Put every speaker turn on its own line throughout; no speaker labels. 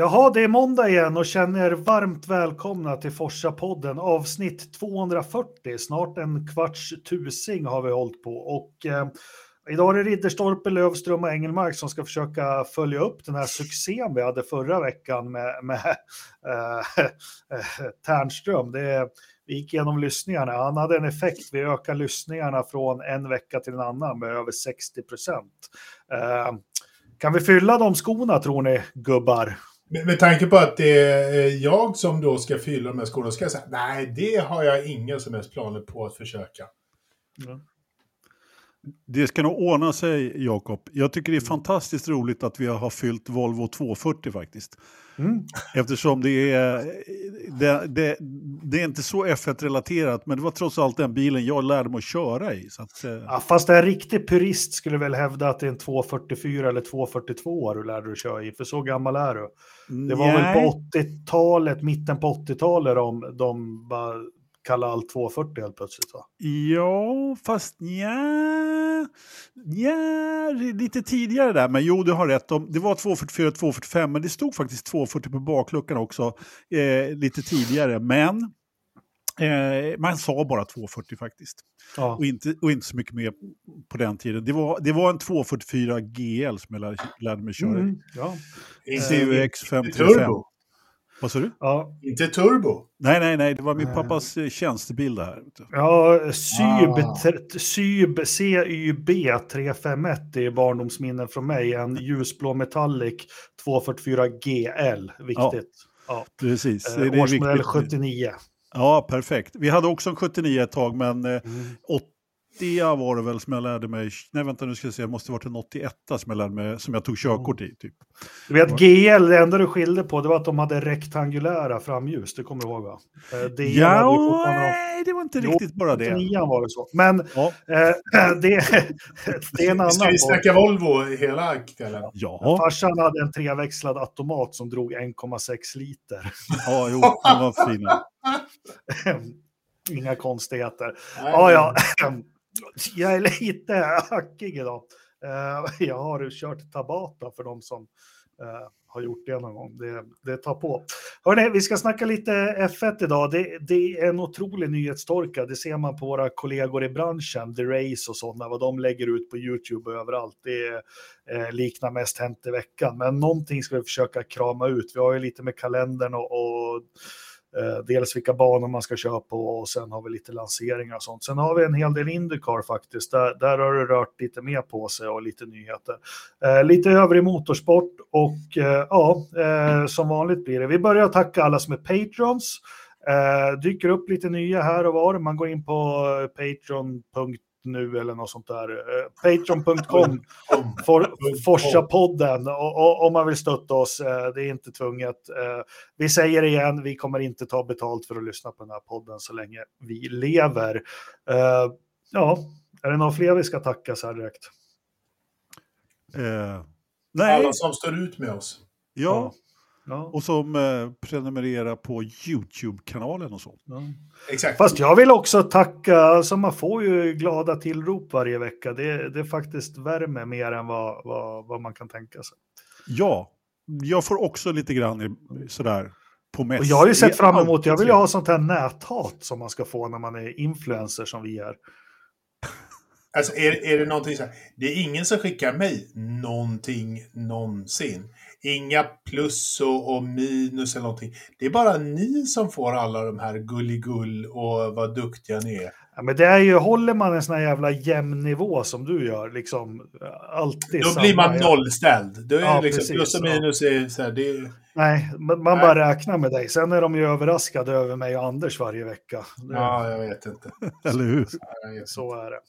Jaha, det är måndag igen och känner er varmt välkomna till Forsa-podden avsnitt 240. Snart en kvarts tusing har vi hållit på och eh, idag är det Ridderstolpe, Lövström och Engelmark som ska försöka följa upp den här succén vi hade förra veckan med, med eh, eh Tärnström. Det, vi gick igenom lyssningarna. Han hade en effekt. Vi ökar lyssningarna från en vecka till en annan med över 60 procent. Eh, kan vi fylla de skorna tror ni, gubbar?
Med, med tanke på att det är jag som då ska fylla de här skorna, ska jag säga nej, det har jag inga som helst planer på att försöka.
Mm. Det ska nog ordna sig, Jakob. Jag tycker det är fantastiskt roligt att vi har fyllt Volvo 240 faktiskt. Mm. Eftersom det är, det, det, det är inte så F1-relaterat, men det var trots allt den bilen jag lärde mig att köra i. Så att,
eh. ja, fast en riktig purist skulle väl hävda att det är en 244 eller 242 du lärde dig att köra i, för så gammal är du. Det var Nej. väl på 80-talet, mitten på 80-talet de, de bara kalla allt 240 helt plötsligt va?
Ja, fast ja, ja, lite tidigare där. Men jo, du har rätt. Det var 244 245, men det stod faktiskt 240 på bakluckan också eh, lite tidigare. Men eh, man sa bara 240 faktiskt. Ja. Och, inte, och inte så mycket mer på den tiden. Det var, det var en 244 GL som jag lärde, lärde mig köra mm, ja. CUX 535. Vad sa du?
Ja. Inte turbo?
Nej, nej, nej, det var min pappas eh, tjänstebil det här.
Ja, Syb, ah. Syb CYB 351 är barndomsminnen från mig. En ljusblå metallic 244 GL, viktigt. Ja,
ja. precis.
Eh, årsmodell 79.
Ja, perfekt. Vi hade också en 79 ett tag, men eh, mm. 80 var det väl som jag lärde mig, nej vänta nu ska jag se, det måste ha varit en 81 som jag lärde mig, som jag tog körkort i. Typ.
Du vet GL, det enda du skilde på det var att de hade rektangulära framljus, det kommer du ihåg va?
Eh, DL ja, nej det var inte riktigt bara det.
var det så. Men ja. eh, det, det är en annan
Ska vi snacka Volvo hela kvällen?
Ja. Farsan hade en treväxlad automat som drog 1,6 liter.
Ja, jo, den var fin.
Inga konstigheter. Ja, ja jag är lite hackig idag. Eh, jag har kört Tabata för de som eh, har gjort det någon gång. Det, det tar på. Hörrni, vi ska snacka lite F1 idag. Det, det, är en otrolig nyhetstorka. Det ser man på våra kollegor i branschen, The Race och sådana, vad de lägger ut på YouTube och överallt. Det eh, liknar mest Hänt i veckan. Men någonting ska vi försöka krama ut. Vi har ju lite med kalendern och, och Eh, dels vilka banor man ska köra på och sen har vi lite lanseringar och sånt. Sen har vi en hel del Indycar faktiskt. Där, där har det rört lite mer på sig och lite nyheter. Eh, lite övrig motorsport och eh, ja, eh, som vanligt blir det. Vi börjar tacka alla som är patrons. Eh, dyker upp lite nya här och var. Man går in på eh, patreon.com nu eller något sånt där. Eh, Patreon.com, for, Forsa-podden, om man vill stötta oss. Eh, det är inte tvunget. Eh, vi säger igen, vi kommer inte ta betalt för att lyssna på den här podden så länge vi lever. Ja, är det några fler vi ska tacka så här direkt?
Eh, nej. Alla som står ut med oss.
Ja. Ja. Och som eh, prenumererar på YouTube-kanalen och så. Ja.
Exakt. Fast jag vill också tacka, alltså man får ju glada tillrop varje vecka. Det, det faktiskt värmer mer än vad, vad, vad man kan tänka sig.
Ja, jag får också lite grann sådär på
mest. Och jag har ju sett fram emot, jag vill ju ha sånt här näthat som man ska få när man är influencer som vi är.
Alltså är, är det någonting så här, det är ingen som skickar mig någonting någonsin. Inga plus och, och, minus eller någonting. Det är bara ni som får alla de här gulligull och vad duktiga ni är.
Ja, men det är ju, håller man en sån här jävla jämn nivå som du gör, liksom alltid
Då blir man nollställd. Då är ja, liksom, precis, plus och minus är så här, det är...
Nej, man Nej. bara räknar med dig. Sen är de ju överraskade över mig och Anders varje vecka.
Ja, jag vet inte.
Eller hur?
Så är det.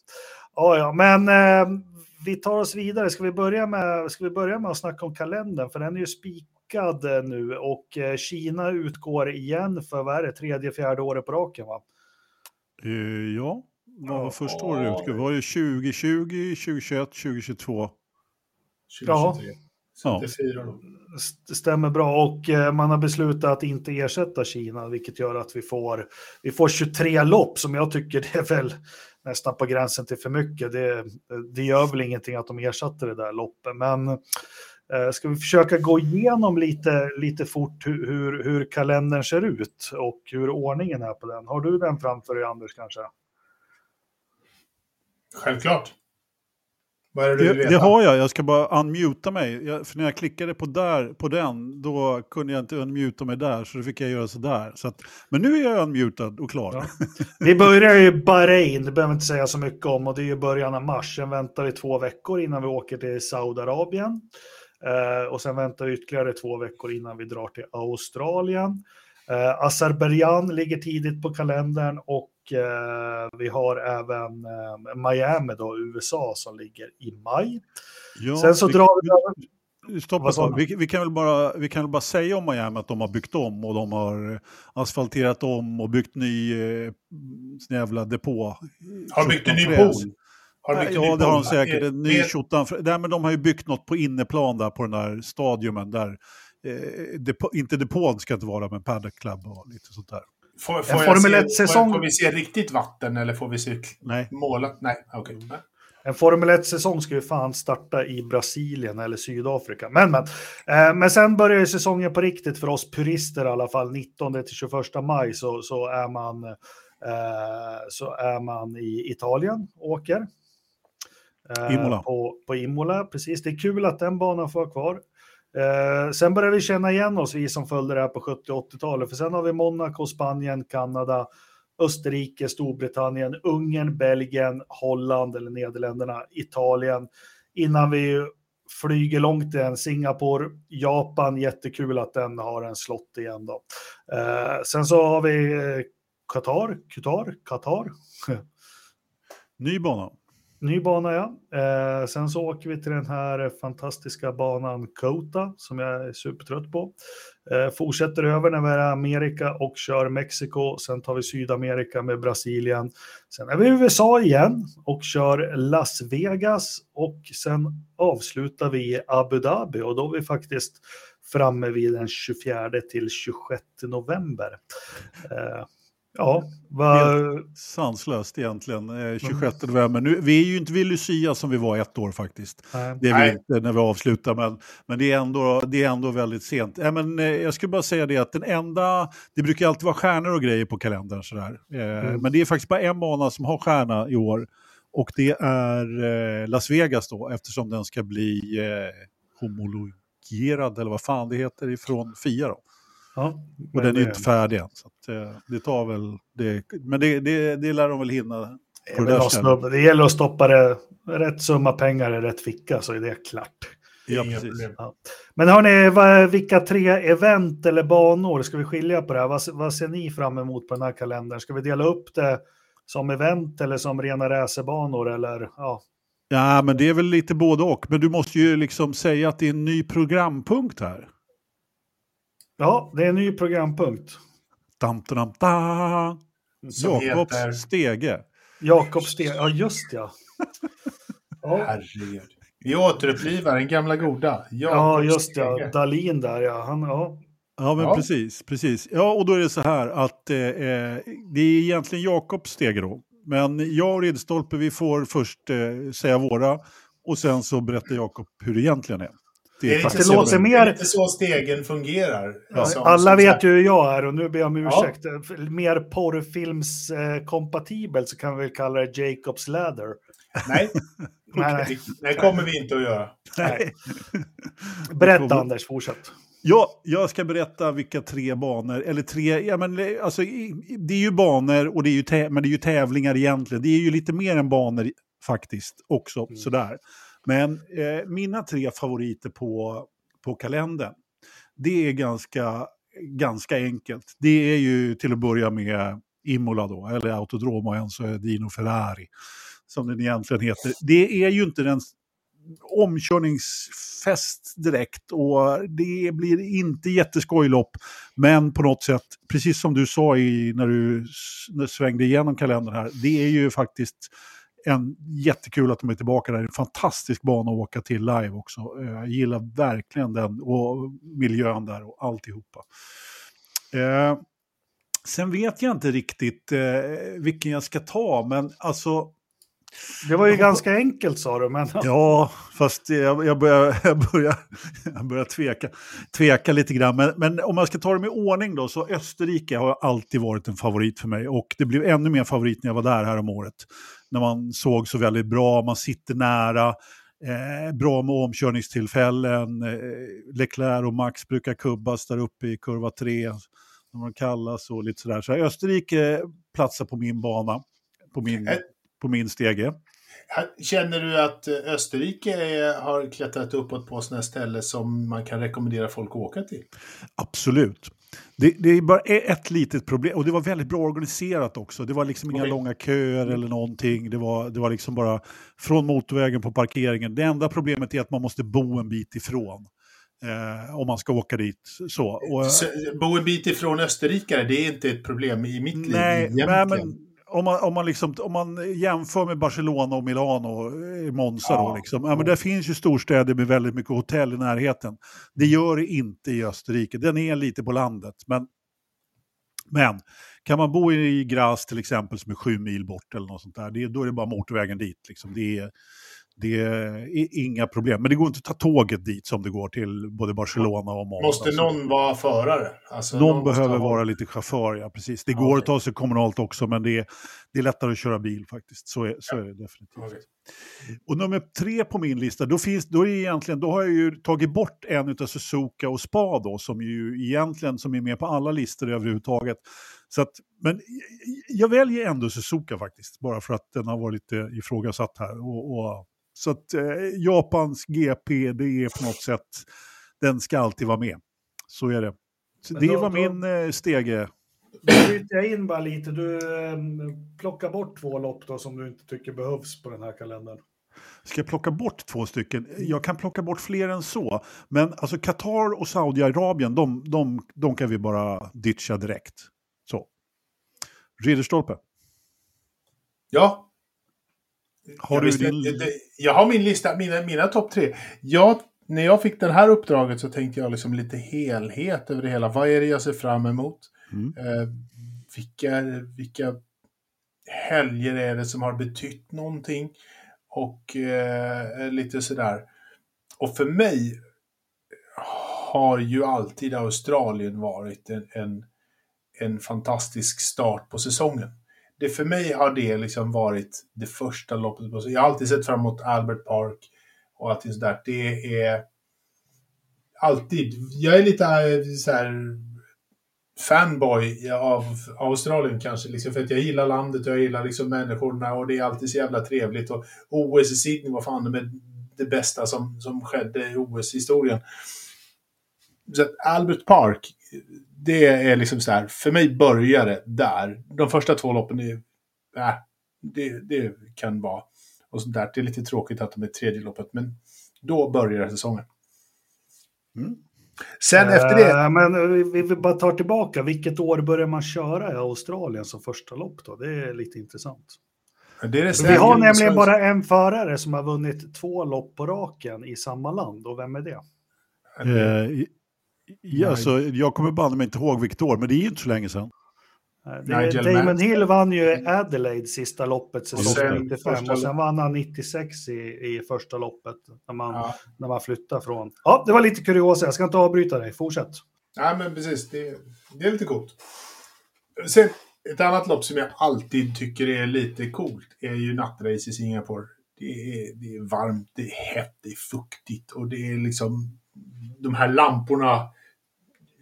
Ja, ja, men eh, vi tar oss vidare. Ska vi, börja med, ska vi börja med att snacka om kalendern? För den är ju spikad eh, nu och eh, Kina utgår igen för vad är det, tredje, fjärde året på raken va?
Uh, ja, vad var första året utgår? Det var ju 2020, 2021, 2022.
2023. Ja.
Det stämmer bra och man har beslutat att inte ersätta Kina, vilket gör att vi får, vi får 23 lopp som jag tycker det är väl nästan på gränsen till för mycket. Det, det gör väl ingenting att de ersatte det där loppet, men Eh, ska vi försöka gå igenom lite, lite fort hur, hur, hur kalendern ser ut och hur ordningen är på den? Har du den framför dig, Anders, kanske?
Självklart. Vad är det du
Det,
vill veta?
det har jag, jag ska bara unmuta mig. Jag, för när jag klickade på, där, på den, då kunde jag inte unmuta mig där, så då fick jag göra sådär. Så att, men nu är jag unmutad och klar.
Ja. Vi börjar i Bahrain, det behöver vi inte säga så mycket om, och det är ju början av mars. Sen väntar vi två veckor innan vi åker till Saudiarabien. Eh, och sen väntar vi ytterligare två veckor innan vi drar till Australien. Eh, Azerbajdzjan ligger tidigt på kalendern och vi har även eh, Miami, då, USA, som ligger i maj.
Ja,
Sen så
vi,
drar vi...
Stopp
Vad
ett
sa
tag. Vi, vi, kan väl bara, vi kan väl bara säga om Miami att de har byggt om och de har asfalterat om och byggt ny eh, jävla depå.
Har byggt en ny pool. Har de
Ja, det har de säkert. En ny tjottan. Nej, men de har ju byggt något på inneplan där på den där stadiumen. Där, eh, depo, inte depån ska inte vara, men paddock club och lite sånt där.
Får, får,
En Formel
se-
1-säsong-
får, vi se riktigt vatten eller får vi se
Nej.
målat? Nej, okej. Nej.
En Formel 1-säsong ska ju fan starta i Brasilien eller Sydafrika. Men, men. Eh, men sen börjar ju säsongen på riktigt för oss purister i alla fall. 19 till 21 maj så, så, är man, eh, så är man i Italien åker. Eh,
Imola.
På, på Imola, precis. Det är kul att den banan får kvar. Eh, sen börjar vi känna igen oss, vi som följde det här på 70 och 80-talet. För sen har vi Monaco, Spanien, Kanada, Österrike, Storbritannien, Ungern, Belgien, Holland eller Nederländerna, Italien. Innan vi flyger långt igen, Singapore, Japan, jättekul att den har en slott igen då. Eh, sen så har vi Qatar, Qatar, Qatar.
Ny bana.
Ny bana ja. Eh, sen så åker vi till den här fantastiska banan Kota som jag är supertrött på. Eh, fortsätter över när vi är i Amerika och kör Mexiko. Sen tar vi Sydamerika med Brasilien. Sen är vi i USA igen och kör Las Vegas och sen avslutar vi i Abu Dhabi och då är vi faktiskt framme vid den 24 till 26 november. Eh, ja, vad...
Sanslöst egentligen, eh, 26 november. Nu, vi är ju inte vid Lucia som vi var ett år faktiskt.
Nej.
Det är vi
Nej.
inte när vi avslutar, men, men det, är ändå, det är ändå väldigt sent. Äh, men, eh, jag skulle bara säga det att den enda, det brukar alltid vara stjärnor och grejer på kalendern sådär. Eh,
Mm.
Men det är faktiskt bara en bana som har stjärna i år. Och det är eh, Las Vegas då, eftersom den ska bli eh, homologerad, eller vad fan det heter, ifrån FIA då.
Ja,
Och den är ju
det-
inte färdig än. Så att, eh, det tar väl, det, men det, det, det lär de väl hinna.
Det,
på det
snubbe. det gäller att stoppa det, rätt summa pengar i rätt ficka så är det klart.
Ja, precis.
Men hörni, vad, vilka tre event eller banor ska vi skilja på det här? Vad, vad ser ni fram emot på den här kalendern? Ska vi dela upp det som event eller som rena racerbanor eller ja?
Ja, men det är väl lite både och. Men du måste ju liksom säga att det är en ny programpunkt här.
Ja, det är en ny programpunkt.
Dam, dam, dam. Jakobs
heter...
stege.
Jakob Sten, ja just ja. Ja,
Herregud. Vi återupplivar den gamla goda.
ja
Jakob
just ja.
Stege.
Dalin där ja. Han, ja.
Ja, men
Ja.
precis. precis. Ja, och då är det så här att eh, eh, det är egentligen Jakobs stege då. Men jag och Ridstolpe, vi får först eh, säga våra och sen så berättar Jakob hur det egentligen är.
Det är,
Fast det
så,
låter
det
mer-
är lite så stegen fungerar.
Ja,
Som-
Alla
som
vet ju hur jag är och nu ber jag om
Ja.
ursäkt. Mer porrfilmskompatibelt så kan vi väl kalla det Jacobs ladder.
Nej,
Nej,
det kommer vi inte att göra.
Nej. Berätta Anders, fortsätt.
Ja, jag ska berätta vilka tre banor, eller tre, ja men alltså det är ju banor och det är ju, men det är ju tävlingar egentligen. Det är ju lite mer än banor faktiskt också,
Mm.
sådär. Men eh, mina tre favoriter på, på kalendern, det är ganska, ganska enkelt. Det är ju till att börja med Imola då, eller Autodromo och en så är Dino Ferrari, som den egentligen heter. Det är ju inte den omkörningsfest direkt och det blir inte jätteskojlopp. Men på något sätt, precis som du sa i, när du när du svängde igenom kalendern här, det är ju faktiskt en jättekul att de är tillbaka där. En fantastisk bana att åka till live också. Eh, Jag gillar verkligen den och miljön där och alltihopa. Eh, sen vet jag inte riktigt eh, vilken jag ska ta, men alltså
Det var ju ganska enkelt sa du, men...
Ja, fast jag, jag börjar, jag börjar, jag börjar tveka, tveka lite grann. Men, men om man ska ta dem i ordning då, så Österrike har alltid varit en favorit för mig. Och det blev ännu mer favorit när jag var där här om året. När man såg så väldigt bra, man sitter nära, eh, bra med omkörningstillfällen. Eh, Leclerc och Max brukar kubbas där uppe i kurva 3, när de kallas och lite sådär. Så Österrike platsar på min bana, på min på min stege.
Känner du att eh, Österrike har klättrat uppåt på sådana ställen som man kan rekommendera folk att åka till?
Absolut. Det, det, är bara ett litet problem, och det var väldigt bra organiserat också. Det var liksom inga långa köer eller någonting. Det var, det var liksom bara från motorvägen på parkeringen. Det enda problemet är att man måste bo en bit ifrån. Eh, om man ska åka dit. Så. Och,
så, bo en bit ifrån österrikare, det är inte ett problem i mitt liv
nej, egentligen. Nej, men om man, om, man liksom, om man jämför med Barcelona och Milano, eh, Monza ja. då, liksom, ja, men där finns ju storstäder med väldigt mycket hotell i närheten. Det gör det inte i Österrike, den är lite på landet. Men, men kan man bo i Graz till exempel som är sju mil bort eller något sånt där, det, då är det bara motorvägen dit. Liksom. Det är, det är inga problem. Men det går inte att ta tåget dit som det går till både Barcelona och Malta.
Måste någon vara förare?
Alltså, någon, någon behöver vara ha... lite chaufför, ja precis. Det går okay. att ta sig kommunalt också, men det är, det är lättare att köra bil faktiskt. Så är, så är det definitivt. Okay. Och nummer tre på min lista, då, finns, då, är egentligen, då har jag ju tagit bort en av Suzuka och Spa då, som ju egentligen som är med på alla listor överhuvudtaget. Så att, men jag väljer ändå Suzuka faktiskt, bara för att den har varit lite ifrågasatt här. Och, och så att eh, Japans GP, det är på något sätt, den ska alltid vara med. Så är det. Så det då, var min eh, stege.
Då bryter jag in bara lite. Du eh, plockar bort två lopp då som du inte tycker behövs på den här kalendern.
Ska jag plocka bort två stycken? Jag kan plocka bort fler än så. Men alltså Qatar och Saudiarabien, de, de, de kan vi bara ditcha direkt. Så. Ridderstolpe.
Ja,
har jag, du din...
det, jag har min lista, mina, mina topp tre. Jag, när jag fick det här uppdraget så tänkte jag liksom lite helhet över det hela. Vad är det jag ser fram emot? Mm. Eh, vilka, vilka helger är det som har betytt någonting? Och eh, lite sådär. Och för mig har ju alltid Australien varit en, en, en fantastisk start på säsongen det för mig har det liksom varit det första loppet. Jag har alltid sett fram emot Albert Park och allting sådär. Det är alltid, jag är lite eh, så här fanboy av Australien kanske, liksom, för att jag gillar landet och jag gillar liksom människorna och det är alltid så jävla trevligt. Och OS i Sydney var fan med det bästa som, som skedde i OS-historien. Så Albert Park, det är liksom så här, för mig börjar det där. De första två loppen är, äh, det, det kan vara. Och sånt där. Det är lite tråkigt att de är tredje loppet, men då börjar säsongen.
Mm. Sen äh, efter det... Men vi, vi bara tar tillbaka, vilket år börjar man köra i Australien som första lopp då? Det är lite intressant. Det är det vi har nämligen bara en förare som har vunnit två lopp på raken i samma land, och vem är det?
Eh, Ja, alltså, jag kommer banne mig inte ihåg vilket år, men det är ju inte så länge sedan.
Det, Damon Hill vann ju Adelaide sista loppet säsong 95 och sen vann han 96 i, i första loppet när man, ja. när man flyttade från... Ja, det var lite kuriosa, jag ska inte avbryta dig, fortsätt.
Nej, men precis, det, det är lite coolt. Sen, ett annat lopp som jag alltid tycker är lite coolt är ju nattrace i Singapore. Det är, det är varmt, det är hett, det är fuktigt och det är liksom de här lamporna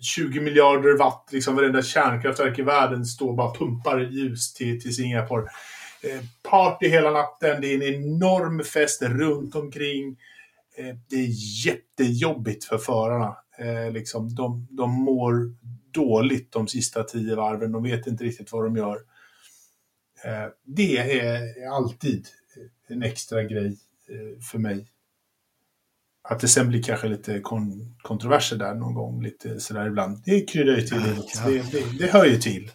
20 miljarder watt, liksom varenda kärnkraftverk i världen står och bara pumpar ljus till, till Singapore. Eh, party hela natten, det är en enorm fest runt omkring. Eh, det är jättejobbigt för förarna. Eh, liksom, de, de mår dåligt de sista tio varven, de vet inte riktigt vad de gör. Eh, det är alltid en extra grej eh, för mig att det sen blir kanske lite kon kontroverser där någon gång, lite sådär ibland. Det kryddar ju till ja, det, det, det, hör ju till.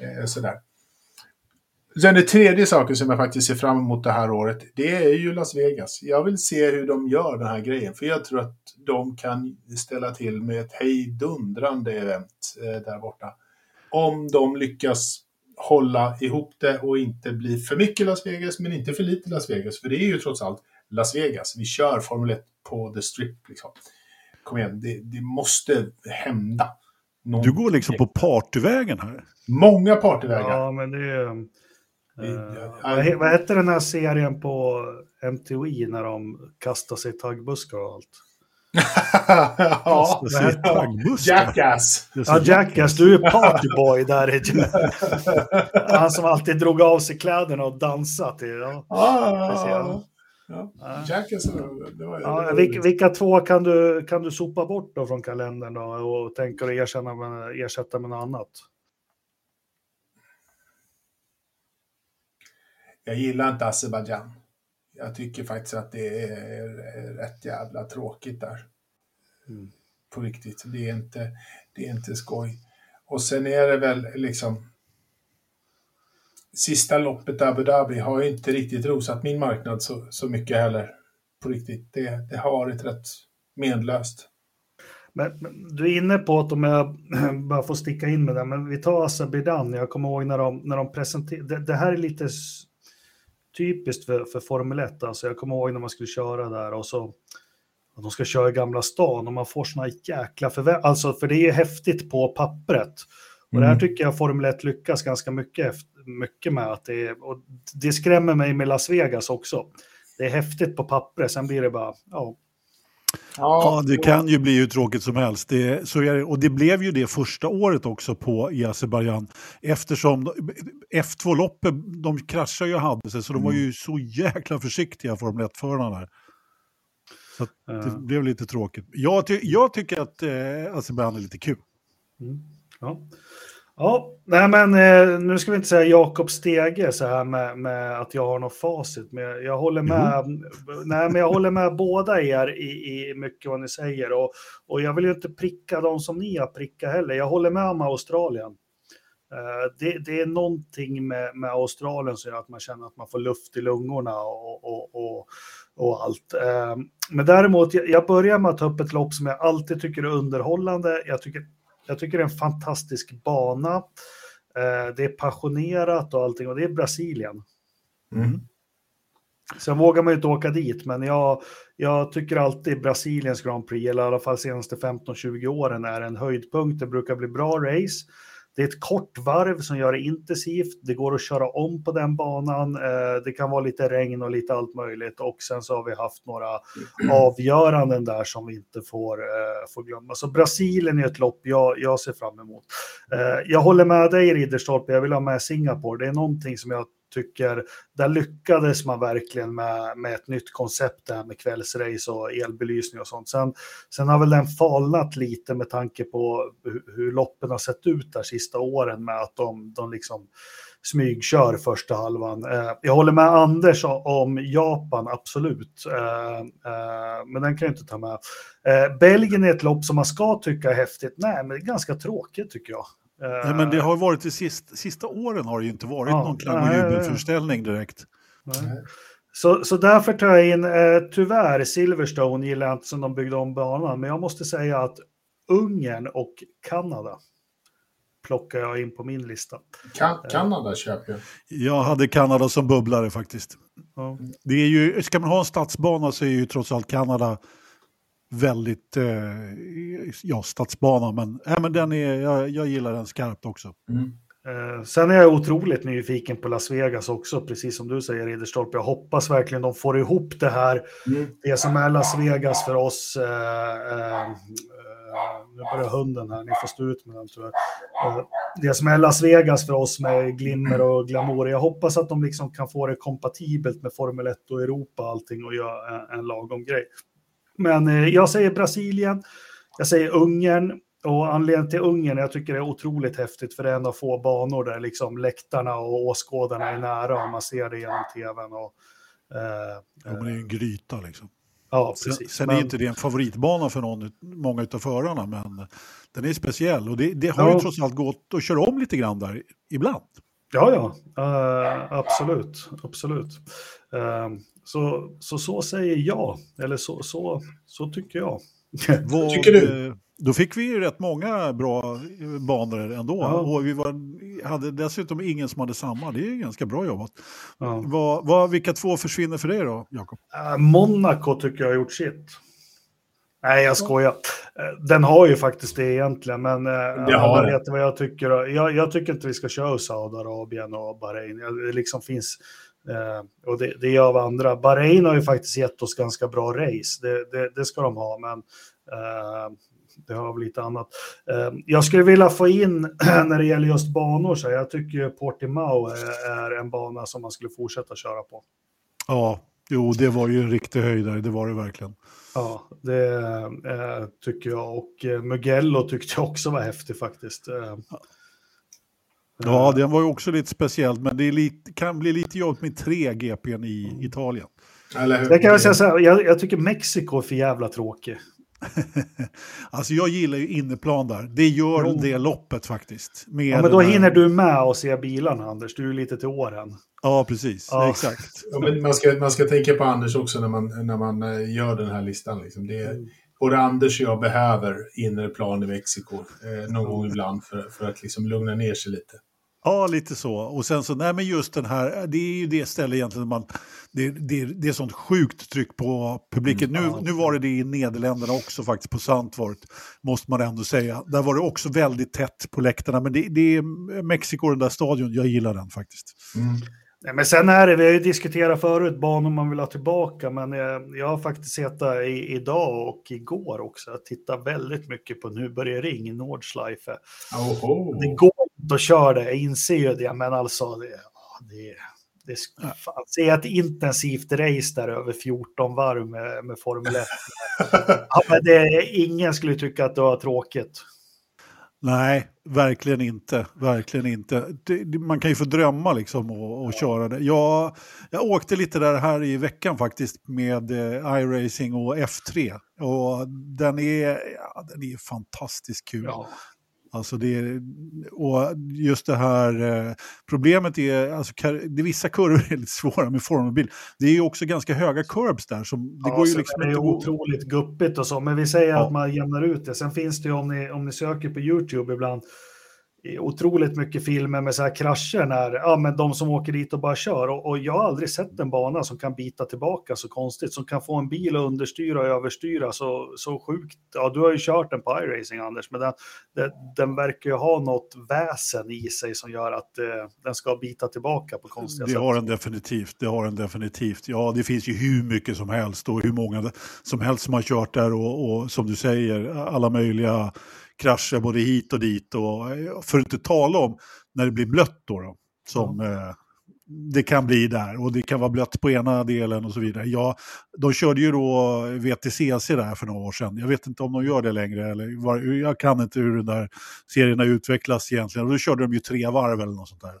Eh, sådär. Sen det tredje saken som jag faktiskt ser fram emot det här året, det är ju Las Vegas. Jag vill se hur de gör den här grejen, för jag tror att de kan ställa till med ett hejdundrande event eh, där borta. Om de lyckas hålla ihop det och inte bli för mycket Las Vegas, men inte för lite Las Vegas. För det är ju trots allt Las Vegas. Vi kör Formel 1 på The Strip. Liksom. Kom igen, det, det måste hända.
Du går liksom på partyvägen här.
Många partyvägar.
Ja, men det är... Uh, vad, vad hette den här serien på MTV när de kastar sig i taggbuskar och allt?
ja, Jackass.
Ja, Jackass. Du är partyboy där. Han som alltid drog av sig kläderna och dansade till. Ja.
Ah, ja. Jackass, det var,
ja, vilka, vilka, två kan du, kan du sopa bort då från kalendern då och tänka dig ersätta med, ersätta med något annat?
Jag gillar inte Azerbajdzjan. Jag tycker faktiskt att det är rätt jävla tråkigt där. Mm. På riktigt. Det är, inte, det är inte skoj. Och sen är det väl liksom... Sista loppet Abu Dhabi har inte riktigt rosat min marknad så, så mycket heller. På riktigt. Det, det har varit rätt menlöst.
Men, men, du är inne på att om jag bara får sticka in med det, men vi tar Azerbajdzjan. Jag kommer ihåg när de, när de presenterade, det, det här är lite typiskt för, för Formel 1. Alltså jag kommer ihåg när man skulle köra där och så att de ska köra i Gamla stan och man får såna jäkla förväntningar. Alltså för det är häftigt på pappret. Och mm. det här mm. tycker jag Formel 1 lyckas ganska mycket, mycket med. Att det, är, och det skrämmer mig med Las Vegas också. Det är häftigt på pappret, sen blir det bara, ja,
Ja, det kan ju bli hur tråkigt som helst. Det, så är Och det blev ju det första året också på i Azerbajdzjan. Eftersom F2-loppet, de kraschade ju och hade sig, så de var ju mm. så jäkla försiktiga Formel 1-förarna där. Så det uh. blev lite tråkigt. Jag, ty jag tycker att eh, Azerbajdzjan är lite kul.
Mm. Ja. Ja, nej men eh, nu ska vi inte säga Jakob Stege så här med, med, att jag har något facit, men jag håller med, mm. nej, men jag håller med båda er i, i mycket vad ni säger och, och jag vill ju inte pricka de som ni har prickat heller. Jag håller med om Australien. Uh, det, det, är någonting med, med Australien som gör att man känner att man får luft i lungorna och, och, och, och allt. Uh, men däremot, jag börjar med att ta upp ett lopp som jag alltid tycker är underhållande. Jag tycker jag tycker det är en fantastisk bana. Eh, det är passionerat och allting och det är Brasilien. Mm. Sen vågar man ju inte åka dit, men jag, jag tycker alltid Brasiliens Grand Prix, eller i alla fall senaste 15-20 åren, är en höjdpunkt. Det brukar bli bra race. Det är ett kort varv som gör det intensivt. Det går att köra om på den banan. Eh, det kan vara lite regn och lite allt möjligt. Och sen så har vi haft några avgöranden där som vi inte får, eh, får glömma. Så Brasilien är ett lopp jag, jag ser fram emot. Eh, jag håller med dig Ridderstolpe, jag vill ha med Singapore. Det är någonting som jag tycker, där lyckades man verkligen med, med ett nytt koncept där med kvällsrace och elbelysning och sånt. Sen, sen har väl den falnat lite med tanke på hur, hur loppen har sett ut där sista åren med att de, de liksom smygkör första halvan. Eh, jag håller med Anders om Japan, absolut. Eh, eh, men den kan jag inte ta med. Belgien är ett lopp som man ska tycka är häftigt. Nej, men det är ganska tråkigt tycker jag.
Nej, men det har varit de sista, sista åren har det ju inte varit ja, någon klang och jubelförställning direkt.
Så, så därför tar jag in, eh, tyvärr, Silverstone gillar jag inte som de byggde om banan, men jag måste säga att Ungern och Kanada plockar jag in på min lista.
Kan Kanada köper jag.
Jag hade Kanada som bubblare faktiskt. Ja. Det är ju, ska man ha en stadsbana så är ju trots allt Kanada väldigt, eh, ja, stadsbana, men, äh, men den är, jag, jag gillar den skarpt också. Mm.
Eh, sen är jag otroligt nyfiken på Las Vegas också, precis som du säger Ridderstolpe. Jag hoppas verkligen de får ihop det här. Mm. Det som är Las Vegas för oss. Eh, eh, nu börjar hunden här, ni får stå ut med den tyvärr. Eh, det som är Las Vegas för oss med glimmer och glamour. Jag hoppas att de liksom kan få det kompatibelt med Formel 1 och Europa och allting och göra en, en lagom grej. Men eh, jag säger Brasilien, jag säger Ungern och anledningen till Ungern, jag tycker det är otroligt häftigt för det är en av få banor där liksom läktarna och åskådarna är nära och man ser det genom tvn. Och,
eh, ja, men det är en gryta liksom.
Ja, precis. Sen,
sen men... är inte det en favoritbana för någon, många av förarna, men den är speciell och det, det har ja. ju trots allt gått att köra om lite grann där ibland.
Ja, ja, uh, absolut, absolut. Uh, så, så så säger jag, eller så, så, så tycker jag.
Vad tycker du?
Då fick vi ju rätt många bra banor ändå.
Ja.
Och vi var, hade dessutom ingen som hade samma. Det är ju ganska bra jobbat.
Ja.
Vad, vad, vilka två försvinner för dig då, Jakob?
Eh, Monaco tycker jag har gjort sitt. Nej, jag skojar. Eh, Den har ju faktiskt det egentligen, men eh,
har
alla
den.
vet vad jag tycker. Jag, jag tycker inte vi ska köra Saudiarabien och Bahrain. Jag- Det liksom finns, eh, och det, det gör vi andra. Bahrain har ju faktiskt gett oss ganska bra race. Det, det, det ska de ha, men det har väl lite annat. Jag skulle vilja få in, när det gäller just banor, så jag tycker Portimao är, är en bana som man skulle fortsätta köra på.
Ja, jo, det var ju en riktig höjdare, det var det verkligen.
Ja, det eh, tycker jag. Och eh, Mugello tyckte jag också var häftig faktiskt. Eh,
Ja, den var ju också lite speciellt, men det är lite, kan bli lite jobbigt med tre GPn i Italien.
Eller hur?
jag kan väl säga så här, jag, jag tycker Mexiko är för jävla tråkig.
Alltså jag gillar ju inneplan där. Det gör
Jo.
det loppet faktiskt. Med
Ja, men då
här-
hinner du med och se bilarna, Anders. Du är lite till åren.
Ja, precis.
Ja.
Exakt.
Ja, men man, ska, man ska tänka på Anders också när man, när man eh, gör den här listan. Liksom. Det är,
Mm.
både Anders och jag behöver inre plan i Mexiko eh, någon gång ibland för, för att liksom lugna ner sig lite.
Ja, lite så. Och sen så, nej men just den här, det är ju det stället egentligen man, det, det, det är sånt sjukt tryck på publiken.
Mm, ja.
nu, nu var det det i Nederländerna också faktiskt, på Sandvort, måste man ändå säga. Där var det också väldigt tätt på läktarna, men det, det är Mexiko, den där stadion, jag gillar den faktiskt.
Mm.
Nej, men sen är det, vi har ju diskuterat förut banor man vill ha tillbaka, men eh, jag har faktiskt sett det i, idag och igår också. Jag tittar väldigt mycket på Nürburgring Ring i Nordschleife.
Oho.
Det går inte att köra det, jag inser ju det, men alltså det, det, det fan, se ett intensivt race där över 14 varv med, med Formel 1. ja, men det, ingen skulle tycka att det var tråkigt.
Nej, verkligen inte. Verkligen inte. Det, man kan ju få drömma liksom och, och köra det. Jag, jag åkte lite där här i veckan faktiskt med eh, iRacing och F3. Och den är, ja, den är fantastiskt kul.
Ja.
Alltså det, är- och just det här eh, problemet är, alltså, det, vissa kurvor är lite svåra med formelbil. Det är ju också ganska höga curbs där. Som, det
ja,
går ju liksom
det är otroligt guppigt och så, men vi säger
Ja.
att man jämnar ut det. Sen finns det ju, om ni, om ni söker på YouTube ibland, otroligt mycket filmer med så här krascher när ja, men de som åker dit och bara kör. Och, och jag har aldrig sett en bana som kan bita tillbaka så konstigt, som kan få en bil att understyra och överstyra så, så sjukt. Ja, du har ju kört den på iRacing, Anders, men den, den, den verkar ju ha något väsen i sig som gör att eh, den ska bita tillbaka på konstiga
Det
sätt.
har den definitivt. Det har den definitivt. Ja, det finns ju hur mycket som helst och hur många som helst som har kört där och, och som du säger, alla möjliga krascher både hit och dit. Och, för att inte tala om när det blir blött då, då som eh, det kan bli där och det kan vara blött på ena delen och så vidare. Ja, de körde ju då VTCC där för några år sedan. Jag vet inte om de gör det längre. Eller var, jag kan inte hur den där serien har utvecklats egentligen. Och då körde de ju tre varv eller något sånt där.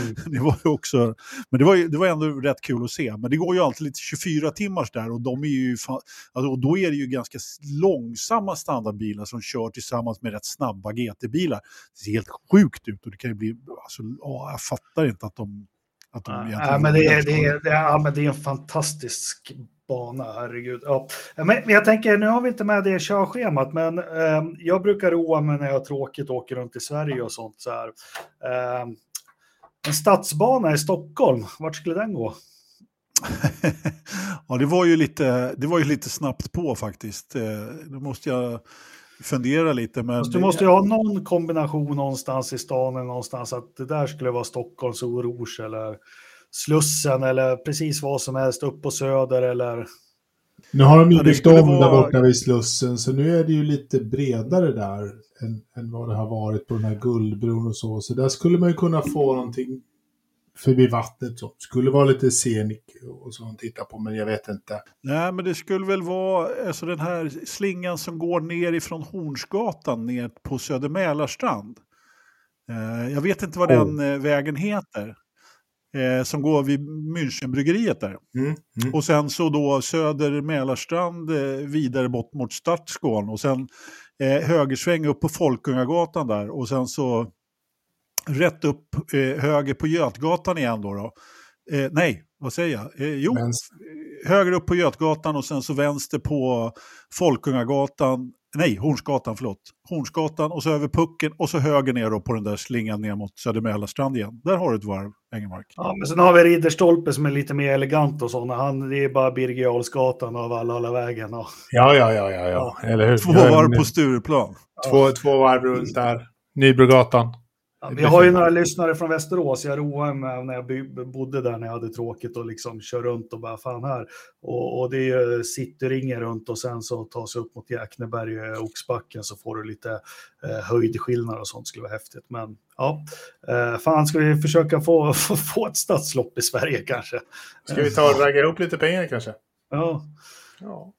Mm.
Det var ju också, men det var, ju, det var ändå rätt kul att se. Men det går ju alltid lite 24 timmars där och, de är ju fa- alltså, och då är det ju ganska långsamma standardbilar som kör tillsammans med rätt snabba GT-bilar. Det ser helt sjukt ut och det kan ju bli, alltså, ja, jag fattar inte att de... Att de
Ja, men det, är, det, är, det, är, ja, men det är en fantastisk bana, herregud. Ja. Men jag tänker, nu har vi inte med det körschemat, men eh, jag brukar roa mig när jag har tråkigt och åker runt i Sverige och sånt. Så här. Eh, en stadsbana i Stockholm, vart skulle den gå?
ja, det var, ju lite, det var ju lite snabbt på faktiskt. Eh, Då måste jag fundera lite. Men
Fast du måste ju ha någon kombination någonstans i stan eller någonstans att det där skulle vara Stockholms Rouge eller Slussen eller precis vad som helst upp på Söder eller
Nu har de ju byggt om där
vara-
borta vid Slussen, så nu är det ju lite bredare där än, än vad det har varit på den här Guldbron och så. Så där skulle man ju kunna få någonting förbi vattnet som skulle vara lite scenic och så att titta på, men jag vet inte.
Nej, men det skulle väl vara alltså den här slingan som går ner ifrån Hornsgatan ner på Söder Mälarstrand. Eh, jag vet inte vad
Oh.
den eh, vägen heter. Eh, som går vid Münchenbryggeriet där.
Mm, mm.
Och sen så då Söder Mälarstrand eh, vidare bort mot Stadsgården. Och sen eh, högersväng upp på Folkungagatan där. Och sen så rätt upp eh, höger på Götgatan igen då. då. Eh, nej, vad säger jag? Eh, jo,
Men
höger upp på Götgatan och sen så vänster på Folkungagatan nej, Hornsgatan, förlåt. Hornsgatan och så över pucken och så höger ner då på den där slingan ner mot Söder igen. Där har du ett varv, Engelmark.
Ja, men sen har vi Ridderstolpe som är lite mer elegant och sådana. Han, det är bara Birger Jarlsgatan av alla, alla vägen. Och...
Ja, ja, ja, ja, ja, eller hur?
Två varv på Stureplan.
Två, två varv runt där. Nybrogatan.
Ja, vi har ju några lyssnare från Västerås. Jag roade mig när jag bodde där när jag hade tråkigt och liksom kör runt och bara fan här. Och, och det är cityringen runt och sen så ta sig upp mot Jäkneberg och Oxbacken så får du lite eh, höjdskillnad och sånt skulle vara häftigt. Men ja, eh, fan ska vi försöka få, få, få ett stadslopp i Sverige kanske?
Ska vi ta och ragga ihop lite pengar kanske?
Ja.
ja.